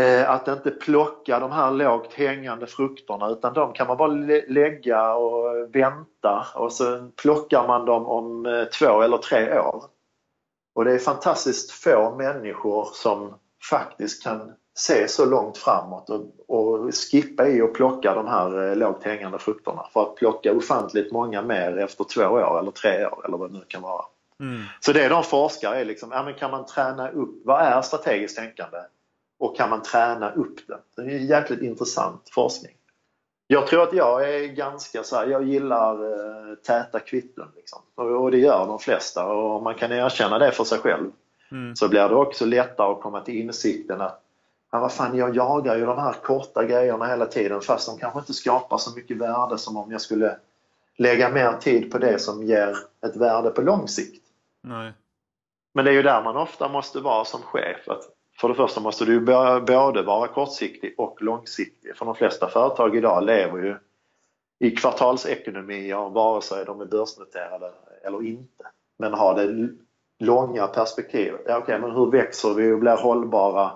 Eh, Att inte plocka de här lågt hängande frukterna utan de kan man bara lä- lägga och vänta och så plockar man dem om eh, två eller tre år. Och det är fantastiskt få människor som faktiskt kan se så långt framåt och, och skippa i och plocka de här eh, lågt hängande frukterna för att plocka ofantligt många mer efter två år eller tre år eller vad det nu kan vara. Mm. Så det de forskar är liksom, ja, men kan man träna upp, vad är strategiskt tänkande? Och kan man träna upp det? Det är en jäkligt intressant forskning. Jag tror att jag är ganska så här, jag gillar eh, täta kvitton. Liksom. Och, det gör de flesta och om man kan erkänna det för sig själv mm. så blir det också lättare att komma till insikten att ja, vad fan, jag jagar ju de här korta grejerna hela tiden fast de kanske inte skapar så mycket värde som om jag skulle lägga mer tid på det som ger ett värde på lång sikt. Nej. Men det är ju där man ofta måste vara som chef. Att för det första måste du både vara kortsiktig och långsiktig. För de flesta företag idag lever ju i kvartalsekonomier vare sig de är börsnoterade eller inte. Men har det långa perspektivet. Ja, okay, men hur växer vi och blir hållbara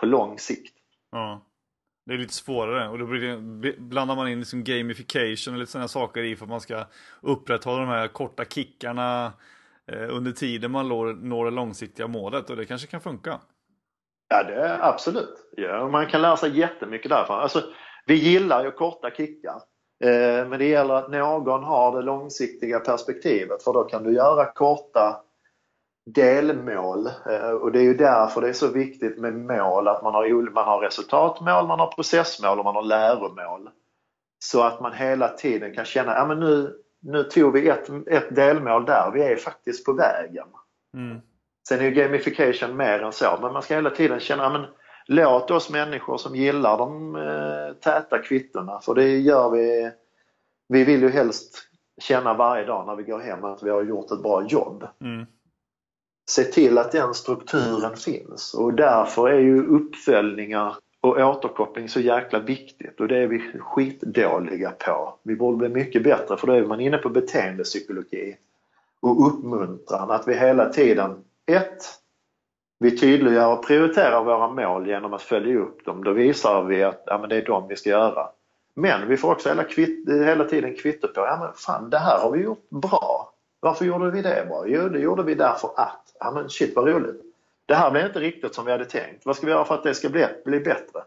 på lång sikt? Ja. Det är lite svårare och då blandar man in liksom gamification och lite sådana saker i för att man ska upprätthålla de här korta kickarna eh, under tiden man når det långsiktiga målet och det kanske kan funka. Ja, det är absolut. Ja, man kan lära sig jättemycket därifrån. Alltså, vi gillar ju korta kickar. Eh, men det gäller att någon har det långsiktiga perspektivet för då kan du göra korta delmål. Eh, och det är ju därför det är så viktigt med mål, att man har, man har resultatmål, man har processmål och man har läromål. Så att man hela tiden kan känna, ja men nu, nu tog vi ett, ett delmål där, vi är faktiskt på vägen. Mm. Sen är ju gamification mer än så, men man ska hela tiden känna, men låt oss människor som gillar de eh, täta kvittona, för det gör vi, vi vill ju helst känna varje dag när vi går hem att vi har gjort ett bra jobb. Mm. Se till att den strukturen finns och därför är ju uppföljningar och återkoppling så jäkla viktigt och det är vi skitdåliga på. Vi borde bli mycket bättre för då är man inne på beteendepsykologi och uppmuntran, att vi hela tiden 1. vi tydliggör och prioriterar våra mål genom att följa upp dem. Då visar vi att ja, men det är dem vi ska göra. Men vi får också hela, kvitt, hela tiden kvitto på, ja men fan det här har vi gjort bra. Varför gjorde vi det bra? Jo, det gjorde vi därför att. Ja men shit vad roligt. Det här blev inte riktigt som vi hade tänkt. Vad ska vi göra för att det ska bli, bli bättre?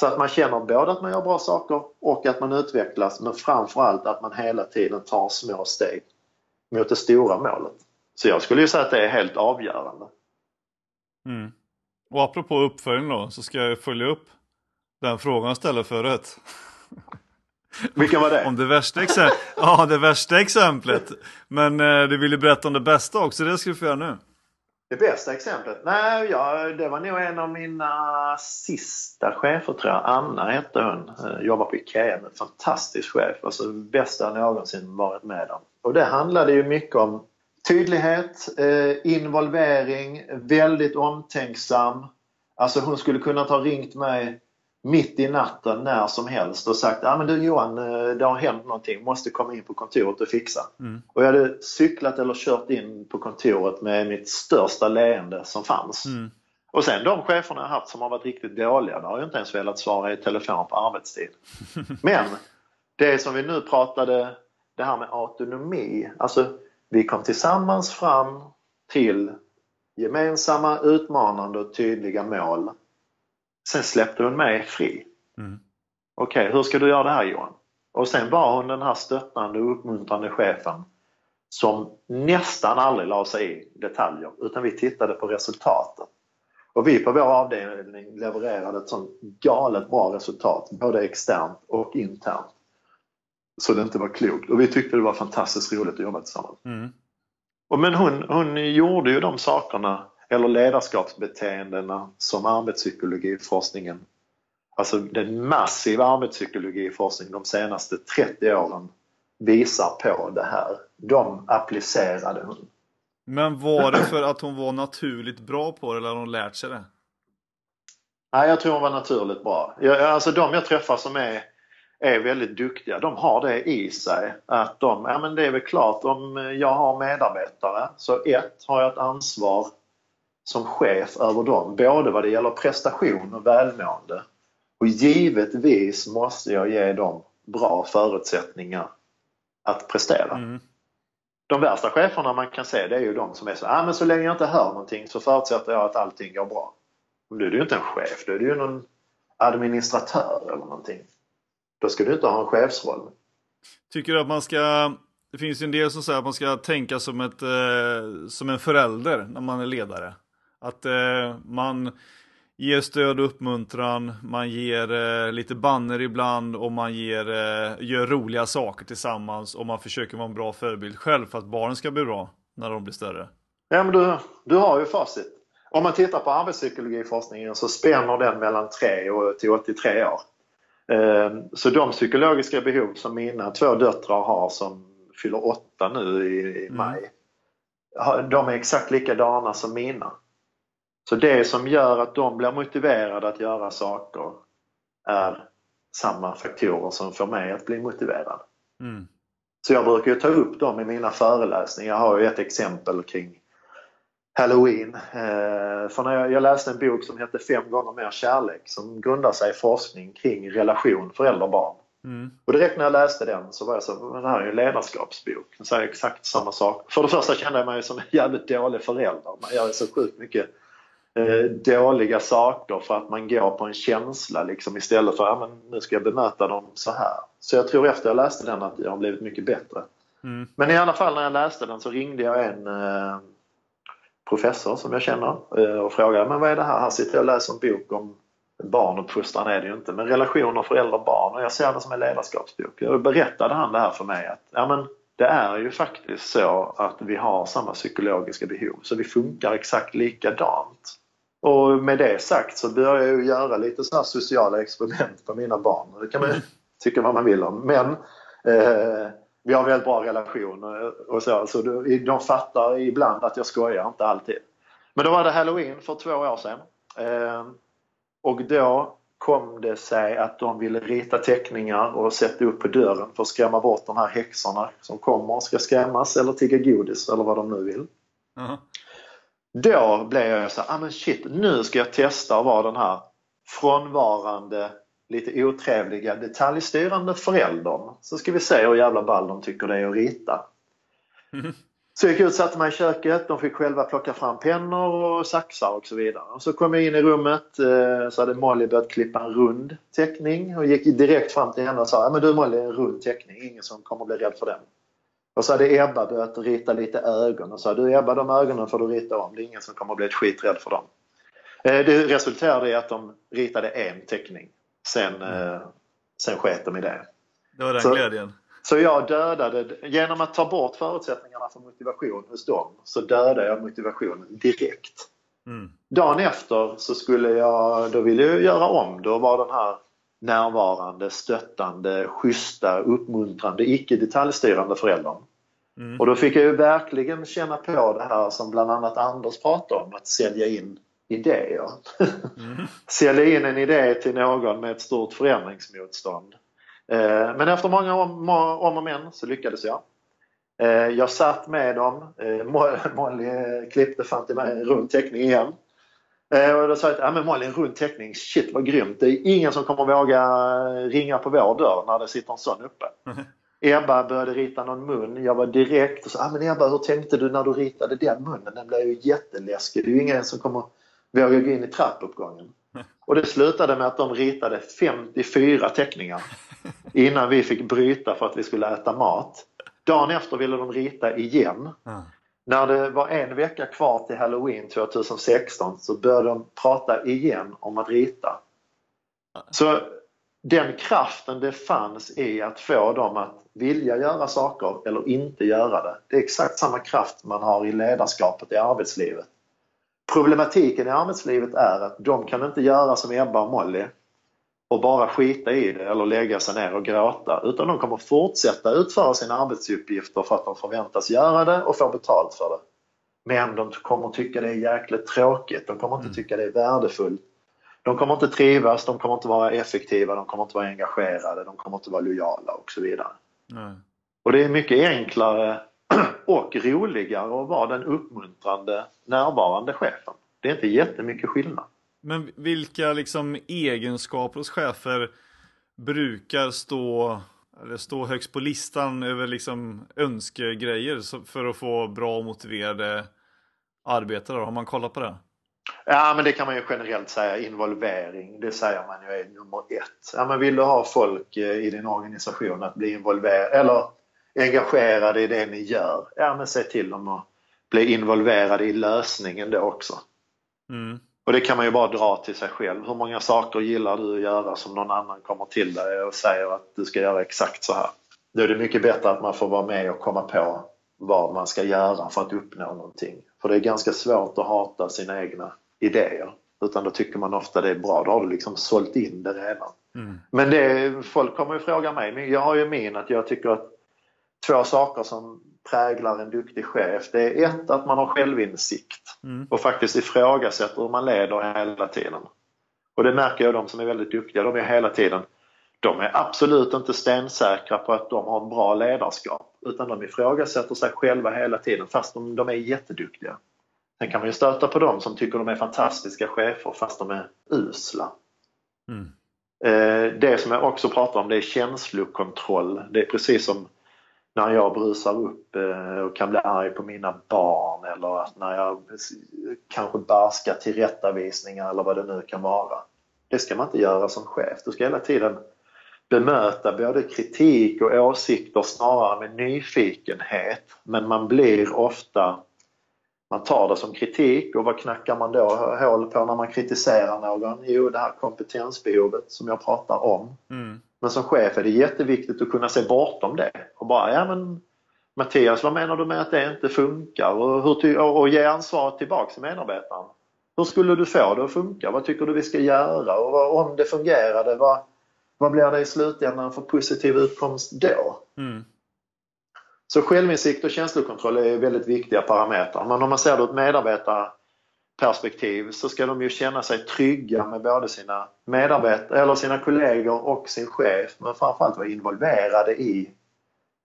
Så att man känner både att man gör bra saker och att man utvecklas men framförallt att man hela tiden tar små steg mot det stora målet. Så jag skulle ju säga att det är helt avgörande. Mm. Och apropå uppföljning då, så ska jag följa upp den frågan jag ställde förut. Vilken var det? Om det värsta, exemplet. ja, det värsta exemplet. Men eh, du ville berätta om det bästa också, det ska du få göra nu. Det bästa exemplet? Nej, ja, det var nog en av mina sista chefer tror jag. Anna hette hon. Eh, jobbar på IKEA. En fantastisk chef. Alltså bästa jag någonsin varit med om. Och det handlade ju mycket om Tydlighet, eh, involvering, väldigt omtänksam. Alltså hon skulle kunna ha ringt mig mitt i natten när som helst och sagt ja men du Johan, eh, det har hänt någonting, måste komma in på kontoret och fixa. Mm. Och jag hade cyklat eller kört in på kontoret med mitt största leende som fanns. Mm. Och sen de cheferna jag haft som har varit riktigt dåliga, då har jag inte ens velat svara i telefon på arbetstid. Men det som vi nu pratade, det här med autonomi, alltså vi kom tillsammans fram till gemensamma, utmanande och tydliga mål. Sen släppte hon mig fri. Mm. Okej, okay, hur ska du göra det här Johan? Och sen var hon den här stöttande och uppmuntrande chefen som nästan aldrig la sig i detaljer utan vi tittade på resultatet. Och vi på vår avdelning levererade ett sånt galet bra resultat både externt och internt så det inte var klokt. Och vi tyckte det var fantastiskt roligt att jobba tillsammans. Mm. Och men hon, hon gjorde ju de sakerna, eller ledarskapsbeteendena som arbetspsykologiforskningen, alltså den massiva arbetspsykologiforskningen de senaste 30 åren visar på det här. De applicerade hon. Men var det för att hon var naturligt bra på det eller hade hon lärt sig det? Nej, jag tror hon var naturligt bra. Jag, alltså de jag träffar som är är väldigt duktiga. De har det i sig. Att de, ja men det är väl klart om jag har medarbetare så ett, har jag ett ansvar som chef över dem. Både vad det gäller prestation och välmående. Och givetvis måste jag ge dem bra förutsättningar att prestera. Mm. De värsta cheferna man kan se det är ju de som är så, ah, men så länge jag inte hör någonting så förutsätter jag att allting går bra. Då är du ju inte en chef, då är du ju någon administratör eller någonting. Då ska du inte ha en chefsroll. Tycker du att man ska, det finns ju en del som säger att man ska tänka som, ett, eh, som en förälder när man är ledare. Att eh, man ger stöd och uppmuntran, man ger eh, lite banner ibland och man ger, eh, gör roliga saker tillsammans och man försöker vara en bra förebild själv för att barnen ska bli bra när de blir större. Ja, men du, du har ju facit. Om man tittar på arbetspsykologiforskningen så spänner den mellan 3 och till 83 år. Ehm, så de psykologiska behov som mina två döttrar har som fyller 8 nu i, Mm. maj, de är exakt likadana som mina. Så det som gör att de blir motiverade att göra saker är samma faktorer som får mig att bli motiverad. Mm. Så jag brukar ta upp dem i mina föreläsningar. Jag har ju ett exempel kring Halloween. Eh, för när jag, jag läste en bok som heter Fem gånger mer kärlek som grundar sig i forskning kring relation förälder-barn. Mm. Och direkt när jag läste den så var jag så, men det här är ju en ledarskapsbok. Den säger exakt samma sak. För det första kände jag mig som en jävligt dålig förälder. Man gör så sjukt mycket eh, dåliga saker för att man går på en känsla liksom istället för att nu ska jag bemöta dem så här. Så jag tror efter jag läste den att jag har blivit mycket bättre. Mm. Men i alla fall när jag läste den så ringde jag en eh, professor som jag känner eh, och frågade men vad är det här? Här sitter jag och läser en bok om barnuppfostran är det ju inte, men relationer förälder-barn och jag ser det som en ledarskapsbok. Och berättade han det här för mig att ja, men det är ju faktiskt så att vi har samma psykologiska behov så vi funkar exakt likadant. Och med det sagt så börjar jag ju göra lite så sociala experiment på mina barn. Det kan man ju tycka vad man vill om. Men eh, vi har väldigt bra relationer och så. Så de, fattar ibland att jag skojar, inte alltid. Men då var det halloween för två år sedan. Eh, och då kom det sig att de ville rita teckningar och sätta upp på dörren för att skrämma bort de här häxorna som kommer och ska skrämmas eller tigga godis eller vad de nu vill. Aha. Då blev jag så här, ah, men shit, nu ska jag testa att vara den här frånvarande, lite otrevliga, detaljstyrande föräldern. Så ska vi se hur jävla ball de tycker det är att rita. Mhm. Så jag gick ut, satte mig i köket, de fick själva plocka fram pennor och saxar och så vidare. Och så kom jag in i rummet, eh, så hade Molly börjat klippa en rund teckning och gick direkt fram till henne och sa, men du Molly, en rund teckning, ingen som kommer bli rädd för den. Och så hade Ebba börjat rita lite ögon och sa, du Ebba de ögonen får du rita om, det är ingen som kommer bli ett skiträdd för dem. Eh, Det resulterade i att de ritade en teckning. Sen, eh, sen sket de i det. Det var den Så- glädjen. Så jag dödade, genom att ta bort förutsättningarna för motivation hos dem, så dödade jag motivationen direkt. Mm. Dagen efter så skulle jag, då ville jag göra om. Då var den här närvarande, stöttande, schyssta, uppmuntrande, icke detaljstyrande föräldern. Mm. Och då fick jag ju verkligen känna på det här som bland annat Anders pratar om, att sälja in idéer. Mm. sälja in en idé till någon med ett stort förändringsmotstånd. Eh, Men efter många om, om och men så lyckades jag. Eh, Jag satt med dem. Eh, Mo- Molly klippte fram till mig en rund teckning igen. Och då sa jag att ja, men Molly, en rund teckning, shit vad grymt. Det är ingen som kommer våga ringa på vår dörr när det sitter en sån uppe. Ebba började rita någon mun. Jag var direkt och sa, ah, men Ebba hur tänkte du när du ritade den munnen? Den blev ju jätteläskig. Det är ju ingen som kommer våga gå in i trappuppgången. Och det slutade med att de ritade 54 teckningar innan vi fick bryta för att vi skulle äta mat. Dagen efter ville de rita igen. Ja. När det var en vecka kvar till Halloween 2016 så började de prata igen om att rita. Så den kraften det fanns i att få dem att vilja göra saker eller inte göra det. Det är exakt samma kraft man har i ledarskapet i arbetslivet. Problematiken i arbetslivet är att de kan inte göra som Ebba och Molly och bara skita i det eller lägga sig ner och gråta utan de kommer fortsätta utföra sina arbetsuppgifter för att de förväntas göra det och få betalt för det. Men de kommer tycka det är jäkligt tråkigt, de kommer inte Mm. tycka det är värdefullt. De kommer inte trivas, de kommer inte vara effektiva, de kommer inte vara engagerade, de kommer inte vara lojala och så vidare. Nej. Och det är mycket enklare och roligare att vara den uppmuntrande, närvarande chefen. Det är inte jättemycket skillnad. Men vilka liksom egenskaper hos chefer brukar stå, eller stå högst på listan över liksom önskegrejer för att få bra och motiverade arbetare? Har man kollat på det? Ja, men det kan man ju generellt säga. Involvering, det säger man ju är nummer ett. Ja, men vill du ha folk eh, i din organisation att bli involverade eller engagerade i det ni gör, ja men se till dem att bli involverade i lösningen då också. Mm. Och det kan man ju bara dra till sig själv. Hur många saker gillar du att göra som någon annan kommer till dig och säger att du ska göra exakt så här? Då är det mycket bättre att man får vara med och komma på vad man ska göra för att uppnå någonting. För det är ganska svårt att hata sina egna idéer. Utan då tycker man ofta det är bra. Då har du liksom sålt in det redan. Mm. Men det, folk kommer ju fråga mig. Men jag har ju min att jag tycker att två saker som präglar en duktig chef. Det är ett, att man har självinsikt mm. och faktiskt ifrågasätter hur man leder hela tiden. Och det märker jag de som är väldigt duktiga. De är hela tiden de är absolut inte stensäkra på att de har en bra ledarskap utan de ifrågasätter sig själva hela tiden fast de, de är jätteduktiga. Sen kan man ju stöta på dem som tycker de är fantastiska chefer fast de är usla. Mm. Eh, det som jag också pratar om det är känslokontroll. Det är precis som när jag brusar upp eh, och kan bli arg på mina barn eller att när jag kanske barskar tillrättavisningar eller vad det nu kan vara. Det ska man inte göra som chef. Du ska hela tiden bemöta både kritik och åsikter snarare med nyfikenhet. Men man blir ofta, man tar det som kritik och vad knackar man då hål på när man kritiserar någon? Jo, det här kompetensbehovet som jag pratar om. Mm. Men som chef är det jätteviktigt att kunna se bortom det och bara, ja men Mattias, vad menar du med att det inte funkar? Och, hur och, och ge ansvaret tillbaks till medarbetaren. Hur skulle du få det att funka? Vad tycker du vi ska göra? Och om det fungerade, vad, vad blir det i slutändan för positiv utkomst då? Mm. Så självinsikt och känslokontroll är väldigt viktiga parametrar. Men om man ser det ur ett medarbetarperspektiv så ska de ju känna sig trygga med både sina medarbetare, eller sina kollegor och sin chef. Men framförallt vara involverade i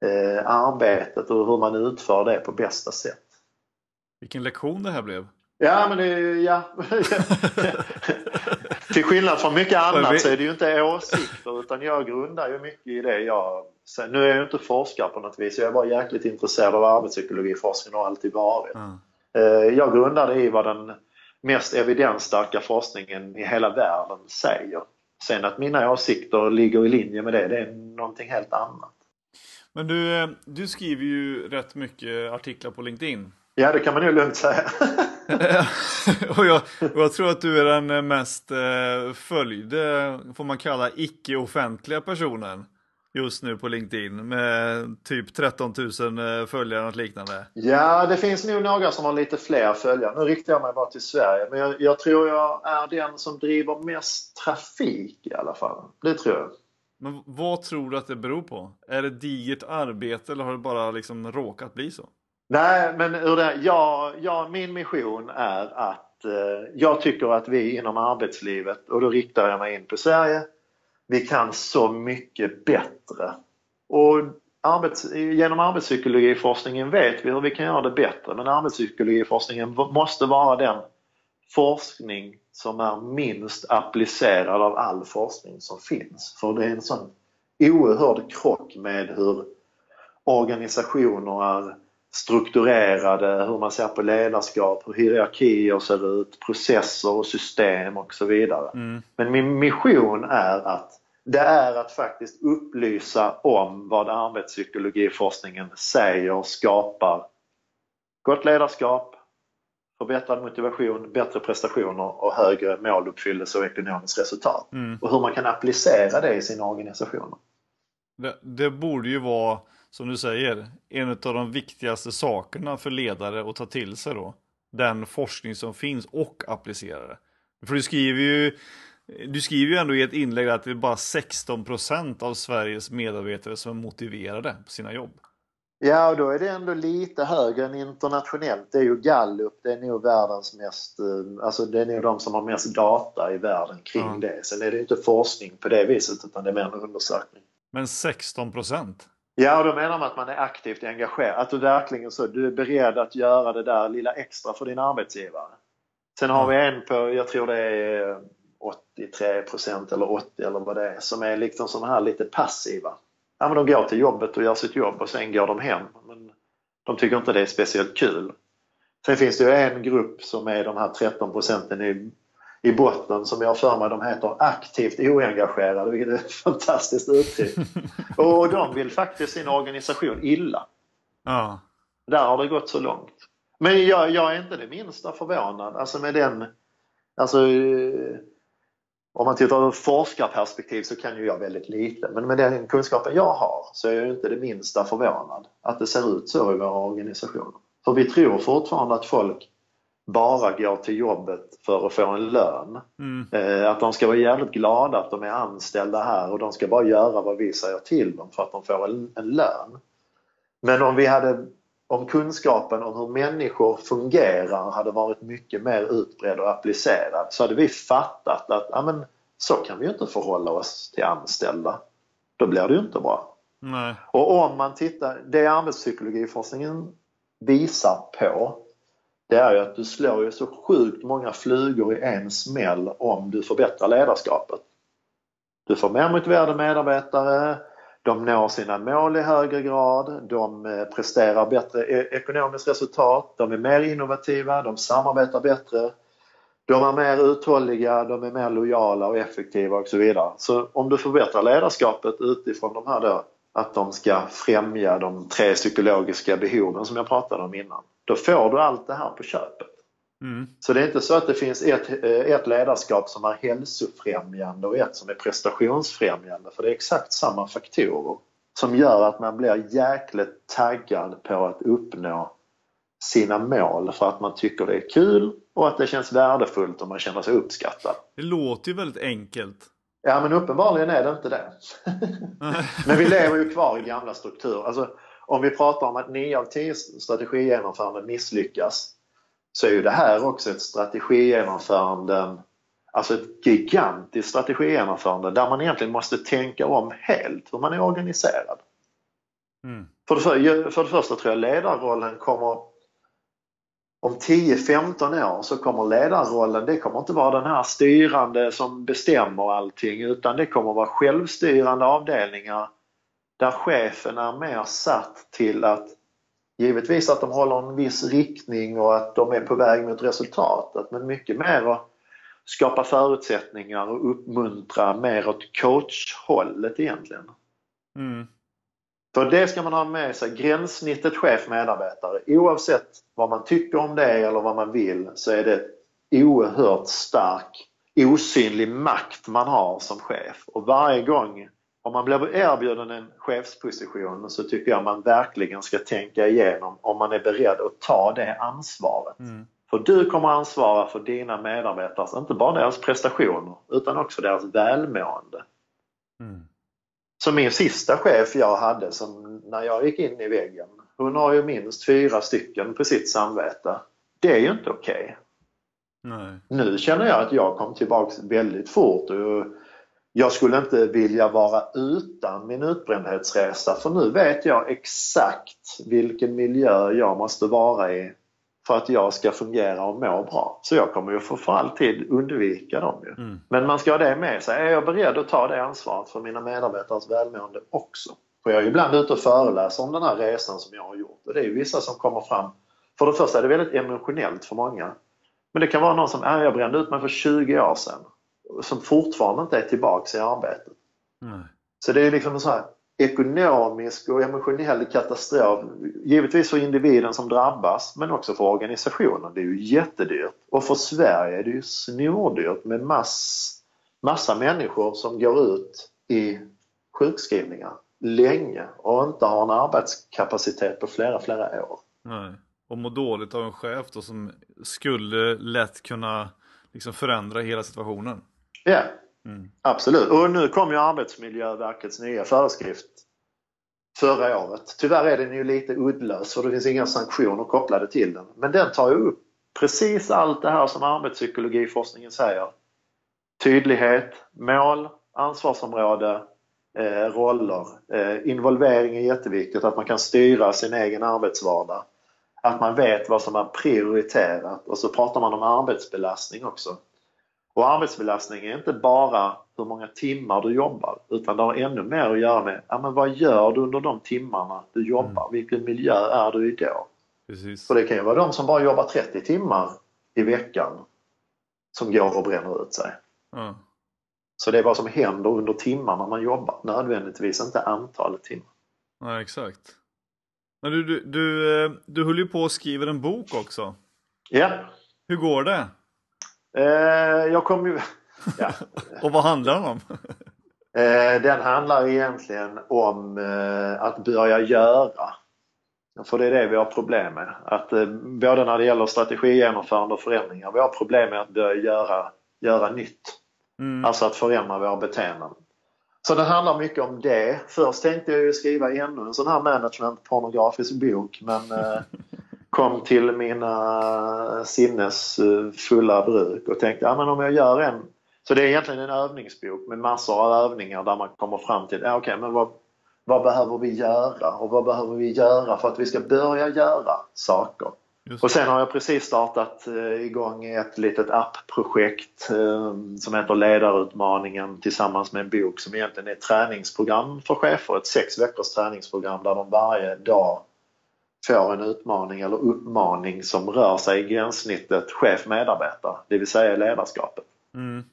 eh, arbetet och hur man utför det på bästa sätt. Vilken lektion det här blev. Ja, men det, ja. Till skillnad från mycket annat så är det ju inte åsikter utan jag grundar ju mycket i det jag... Sen, nu är jag ju inte forskare på något vis, jag är bara jäkligt intresserad av arbetspsykologiforskning och har alltid varit. Mm. Jag grundar det i vad den mest evidensstarka forskningen i hela världen säger. Sen att mina åsikter ligger i linje med det, det är någonting helt annat. Men du, eh, du skriver ju rätt mycket artiklar på LinkedIn. Ja, det kan man ju lugnt säga. och, jag, och jag tror att du är den mest eh, följde, får man kalla icke-offentliga personen just nu på LinkedIn med typ 13 000 eh, följare och liknande. Ja, det finns nog några som har lite fler följare. Nu riktar jag mig bara till Sverige, men jag, jag tror jag är den som driver mest trafik i alla fall. Det tror jag. Men vad tror du att det beror på? Är det digert arbete eller har det bara liksom råkat bli så? Nej, men ur det, ja, ja, min mission är att eh, jag tycker att vi inom arbetslivet, och då riktar jag mig in på Sverige, vi kan så mycket bättre. Och arbets, genom arbetspsykologiforskningen vet vi hur vi kan göra det bättre men arbetspsykologiforskningen måste vara den forskning som är minst applicerad av all forskning som finns. För det är en sån oerhörd krock med hur organisationer är strukturerade, hur man ser på ledarskap, hur hierarkier ser ut, processer och system och så vidare. Mm. Men min mission är att det är att faktiskt upplysa om vad arbetspsykologiforskningen säger skapar gott ledarskap, förbättrad motivation, bättre prestationer och högre måluppfyllelse och ekonomiskt resultat. Mm. Och hur man kan applicera det i sina organisationer. Det, det borde ju vara som du säger, en av de viktigaste sakerna för ledare att ta till sig då. Den forskning som finns och applicera det. För du skriver ju du skriver ju ändå i ett inlägg att det är bara 16% av Sveriges medarbetare som är motiverade på sina jobb. Ja, och då är det ändå lite högre än internationellt. Det är ju Gallup, det är nog världens mest, eh, alltså det är nog de som har mest data i världen kring ja. det. Sen är det inte forskning på det viset utan det är mer en undersökning. Men 16 procent? Ja, och då menar man att man är aktivt engagerad. Att du verkligen så, du är beredd att göra det där lilla extra för din arbetsgivare. Sen har vi en på, jag tror det är 83% eller 80 eller vad det är, som är liksom sådana här lite passiva. Ja, men de går till jobbet och gör sitt jobb och sen går de hem. Men de tycker inte det är speciellt kul. Sen finns det ju en grupp som är de här 13 procenten i i botten som jag för mig de heter aktivt oengagerade, vilket är ett fantastiskt uttryck. och de vill faktiskt sin organisation illa. Ja. Där har det gått så långt. Men jag, jag är inte det minsta förvånad. Alltså med den Alltså, om man tittar ur forskarperspektiv så kan ju jag väldigt lite, men med den kunskapen jag har så är jag inte det minsta förvånad att det ser ut så i våra organisationer. För vi tror fortfarande att folk bara går till jobbet för att få en lön. Mm. Eh, att de ska vara jävligt glada att de är anställda här och de ska bara göra vad vi säger till dem för att de får en, en lön. Men om vi hade om kunskapen om hur människor fungerar hade varit mycket mer utbredd och applicerad så hade vi fattat att ja, men, så kan vi ju inte förhålla oss till anställda. Då blir det ju inte bra. Nej. Och om man tittar, det arbetspsykologiforskningen visar på det är ju att du slår ju så sjukt många flugor i en smäll om du förbättrar ledarskapet. Du får mer motiverade medarbetare, de når sina mål i högre grad, de eh, presterar bättre e-, ekonomiskt resultat, de är mer innovativa, de samarbetar bättre, de är mer uthålliga, de är mer lojala och effektiva och så vidare. Så om du förbättrar ledarskapet utifrån de här då, att de ska främja de tre psykologiska behoven som jag pratade om innan, då får du allt det här på köpet. Mm. Så det är inte så att det finns ett, eh, ett ledarskap som är hälsofrämjande och ett som är prestationsfrämjande för det är exakt samma faktorer som gör att man blir jäkligt taggad på att uppnå sina mål för att man tycker det är kul och att det känns värdefullt och man känner sig uppskattad. Det låter ju väldigt enkelt. Ja men uppenbarligen är det inte det. men vi lever ju kvar i gamla strukturer. Alltså, om vi pratar om att 9 av 10 strategigenomföranden misslyckas så är ju det här också ett strategigenomförande, alltså ett gigantiskt strategigenomförande där man egentligen måste tänka om helt hur man är organiserad. Mm. För, det, för det första tror jag ledarrollen kommer om 10-15 år så kommer ledarrollen, det kommer inte vara den här styrande som bestämmer allting utan det kommer vara självstyrande avdelningar där chefen är mer satt till att givetvis att de håller en viss riktning och att de är på väg mot resultatet men mycket mer att skapa förutsättningar och uppmuntra mer åt coachhållet egentligen. Mm. För det ska man ha med sig, gränssnittet chef-medarbetare. Oavsett vad man tycker om det eller vad man vill så är det oerhört stark osynlig makt man har som chef. Och varje gång om man blir erbjuden en chefsposition så tycker jag man verkligen ska tänka igenom om man är beredd att ta det ansvaret. Mm. För du kommer ansvara för dina medarbetares, inte bara deras prestationer utan också deras välmående. Mm. Så min sista chef jag hade som när jag gick in i väggen, hon har ju minst fyra stycken på sitt samvete. Det är ju inte okej. Okay. Nu känner jag att jag kom tillbaks väldigt fort och jag skulle inte vilja vara utan min utbrändhetsresa för nu vet jag exakt vilken miljö jag måste vara i för att jag ska fungera och må bra. Så jag kommer ju för, för alltid undvika dem. Ju. Mm. Men man ska ha det med sig. Är jag beredd att ta det ansvaret för mina medarbetares välmående också? För jag är ibland ute och föreläser om den här resan som jag har gjort. Och det är ju vissa som kommer fram. För det första är det väldigt emotionellt för många. Men det kan vara någon som, äh, jag brände ut mig för 20 år sedan som fortfarande inte är tillbaks i arbetet. Nej. Så det är liksom en sån här ekonomisk och emotionell katastrof. Givetvis för individen som drabbas men också för organisationen. Det är ju jättedyrt. Och för Sverige är det ju snordyrt med mass, massa människor som går ut i sjukskrivningar länge och inte har en arbetskapacitet på flera, flera år. Nej. Och mår dåligt av en chef då som skulle lätt kunna liksom förändra hela situationen. Ja, Mm. absolut. Och nu kom ju Arbetsmiljöverkets nya föreskrift förra året. Tyvärr är den ju lite uddlös för det finns inga sanktioner kopplade till den. Men den tar ju upp precis allt det här som arbetspsykologiforskningen säger. Tydlighet, mål, ansvarsområde, eh, roller. Eh, involvering är jätteviktigt, att man kan styra sin egen arbetsvardag. Att man vet vad som är prioriterat och så pratar man om arbetsbelastning också. Och arbetsbelastning är inte bara hur många timmar du jobbar utan det har ännu mer att göra med ja, men vad gör du under de timmarna du jobbar? Mm. Vilken miljö är du i då? Precis. För det kan ju vara de som bara jobbar 30 timmar i veckan som går och bränner ut sig. Ja. Så det är vad som händer under timmarna man jobbar, nödvändigtvis inte antalet timmar. ja, exakt. Men du, du, du, eh, du höll ju på att skriva en bok också. Ja, Hur går det? Eh, jag kom ju... Ja. Och vad handlar den om? Eh, den handlar egentligen om eh, att börja göra. För det är det vi har problem med. Att, eh, både när det gäller strategigenomförande och förändringar. Vi har problem med att börja göra, göra nytt. Mm. Alltså att förändra våra beteenden. Så den handlar mycket om det. Först tänkte jag ju skriva ännu en sån här management pornografisk bok men eh, kom till mina sinnes fulla bruk och tänkte ja, men om jag gör en så det är egentligen en övningsbok med massor av övningar där man kommer fram till, ja, okej, okay, men vad, vad behöver vi göra och vad behöver vi göra för att vi ska börja göra saker? Och sen har jag precis startat eh, igång ett litet appprojekt eh, som heter Ledarutmaningen tillsammans med en bok som egentligen är ett träningsprogram för chefer. Ett sex veckors träningsprogram där de varje dag får en utmaning eller uppmaning som rör sig i gränssnittet chef-medarbetare, det vill säga ledarskapet. Mm.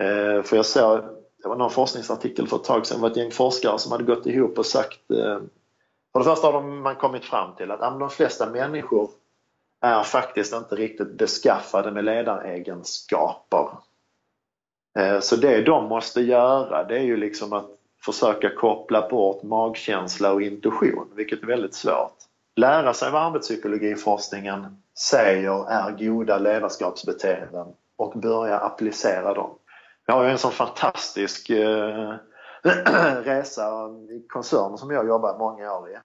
Eh, för jag såg, det var någon forskningsartikel för ett tag sedan, det var ett gäng forskare som hade gått ihop och sagt eh, för det första har de, man kommit fram till att de flesta människor är faktiskt inte riktigt beskaffade med ledaregenskaper. Eh, så det de måste göra det är ju liksom att försöka koppla bort magkänsla och intuition, vilket är väldigt svårt. Lära sig vad arbetspsykologiforskningen säger är goda ledarskapsbeteenden och börja applicera dem. Jag har ju en sån fantastisk eh, resa i koncernen som jag jobbat många år i.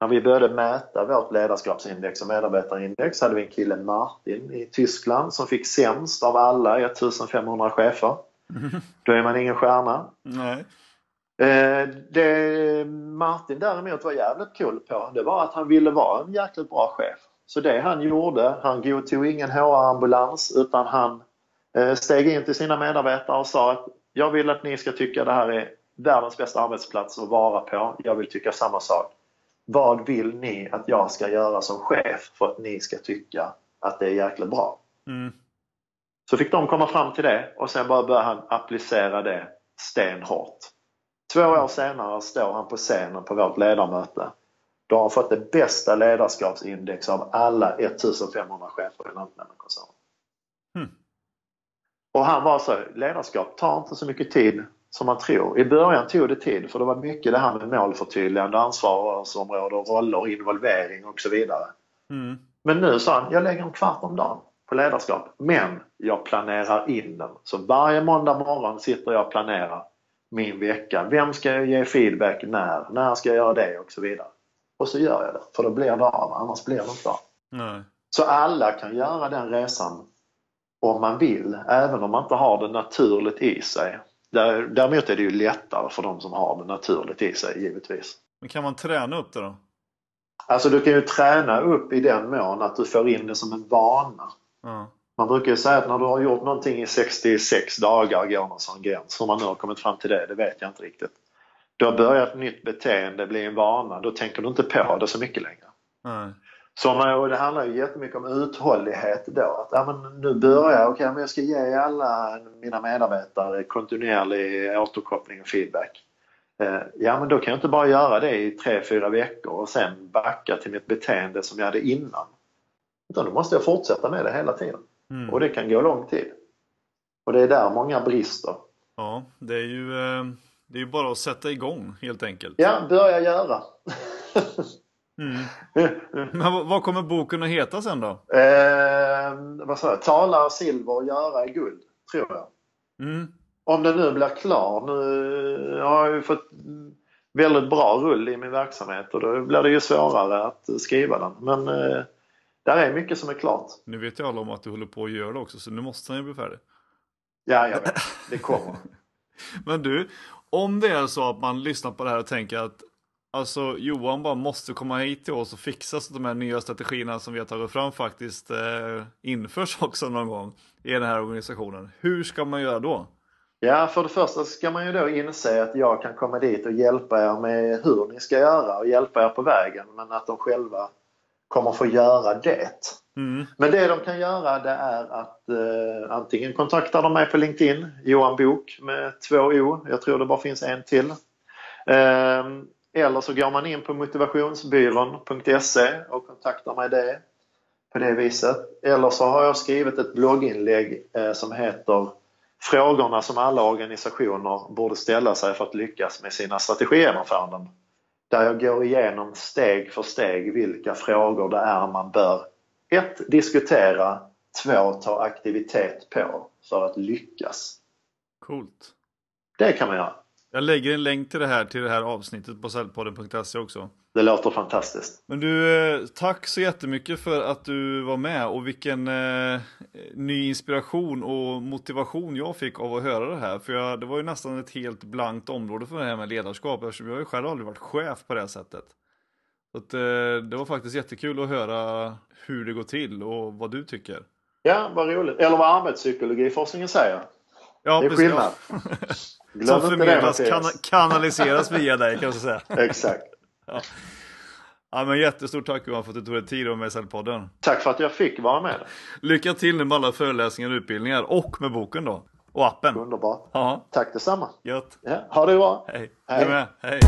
När vi började mäta vårt ledarskapsindex och medarbetarindex hade vi en kille, Martin, i Tyskland som fick sämst av alla 1500 chefer. Då är man ingen stjärna. Nej. Eh, det Martin däremot var jävligt cool på, det var att han ville vara en jäkligt bra chef. Så det han gjorde, han godtog ingen HR-ambulans utan han eh, steg in till sina medarbetare och sa att jag vill att ni ska tycka det här är världens bästa arbetsplats att vara på. Jag vill tycka samma sak. Vad vill ni att jag ska göra som chef för att ni ska tycka att det är jäkligt bra? Mm. Så fick de komma fram till det och sen bara började han applicera det stenhårt. Två år senare står han på scenen på vårt ledarmöte. Då har han fått det bästa ledarskapsindex av alla 1500 chefer i Lantmännenkoncernen. Mm. Och han var så, ledarskap tar inte så mycket tid som man tror. I början tog det tid för det var mycket det här med målförtydligande, ansvarsområde, roller, involvering och så vidare. Mm. Men nu sa han, jag lägger en kvart om dagen på ledarskap. Men jag planerar in den. Så varje måndag morgon sitter jag och planerar min vecka. Vem ska jag ge feedback när? När ska jag göra det? Och så vidare. Och så gör jag det. För då blir det av, annars blir det inte av. Nej. Så alla kan göra den resan om man vill, även om man inte har det naturligt i sig. Där- Däremot är det ju lättare för de som har det naturligt i sig, givetvis. Men kan man träna upp det då? Alltså du kan ju träna upp i den mån att du får in det som en vana. Ja. Man brukar ju säga att när du har gjort någonting i 66 dagar går någon sån gräns. Hur man nu har kommit fram till det, det vet jag inte riktigt. Du har börjat ett nytt beteende, blir en vana, då tänker du inte på det så mycket längre. Nej. Så man, det handlar ju jättemycket om uthållighet då. Att, ja, men nu börjar jag, men jag ska ge alla mina medarbetare kontinuerlig återkoppling och feedback. Eh, Ja men då kan jag inte bara göra det i tre, fyra veckor och sen backa till mitt beteende som jag hade innan. Utan då måste jag fortsätta med det hela tiden. Mm. Och det kan gå lång tid. Och det är där många brister. Ja, det är ju eh, det är ju bara att sätta igång helt enkelt. Ja, börja göra. Mm. Men vad- kommer boken att heta sen då? eh, vad sa jag? Tala silver och göra guld, tror jag. Mm. Om den nu blir klar. Nu har jag ju fått väldigt bra rull i min verksamhet och då blir det ju svårare att skriva den. Men eh, där är mycket som är klart. Nu vet ju alla om att du håller på att göra det också, så nu måste han ju bli färdig. Ja, jag vet. Det kommer. Men du, om det är så att man lyssnar på det här och tänker att alltså Johan bara måste komma hit till oss och fixa så att de här nya strategierna som vi har tagit fram faktiskt eh, införs också någon gång i den här organisationen. Hur ska man göra då? Ja, för det första ska man ju då inse att jag kan komma dit och hjälpa er med hur ni ska göra och hjälpa er på vägen. Men att de själva kommer få göra det. Mm. Men det de kan göra det är att eh, antingen kontaktar de mig på LinkedIn, Johan Bok med två O. Jag tror det bara finns en till. Eh, eller så går man in på motivationsbyrån.se och kontaktar mig det. på det viset. Eller så har jag skrivit ett blogginlägg eh, som heter Frågorna som alla organisationer borde ställa sig för att lyckas med sina strategigenomföranden. Där jag går igenom steg för steg vilka frågor det är man bör 1. Diskutera, 2. Ta aktivitet på för att lyckas. Coolt. Det kan man göra. Jag lägger en länk till det här till det här avsnittet på säljpodden.se också. Det låter fantastiskt. Men du, eh, tack så jättemycket för att du var med och vilken eh, ny inspiration och motivation jag fick av att höra det här. För jag, det var ju nästan ett helt blankt område för det här med ledarskap eftersom jag ju själv aldrig varit chef på det här sättet. Så att, eh, det var faktiskt jättekul att höra hur det går till och vad du tycker. Ja, vad roligt. Eller vad arbetspsykologiforskningen säger. Ja, det är precis. skillnad. Ja. Som förmedlas, kan, kanaliseras via dig kan jag säga. Exakt. Ja. ja men jättestort tack Johan för att du tog dig tid att vara med i Säljpodden. Tack för att jag fick vara med. Lycka till nu med alla föreläsningar och utbildningar och med boken då. Och appen. Underbart. Ja, Tack detsamma. gött. Ja, ha det bra. Hej. Hej. Du med. Hej.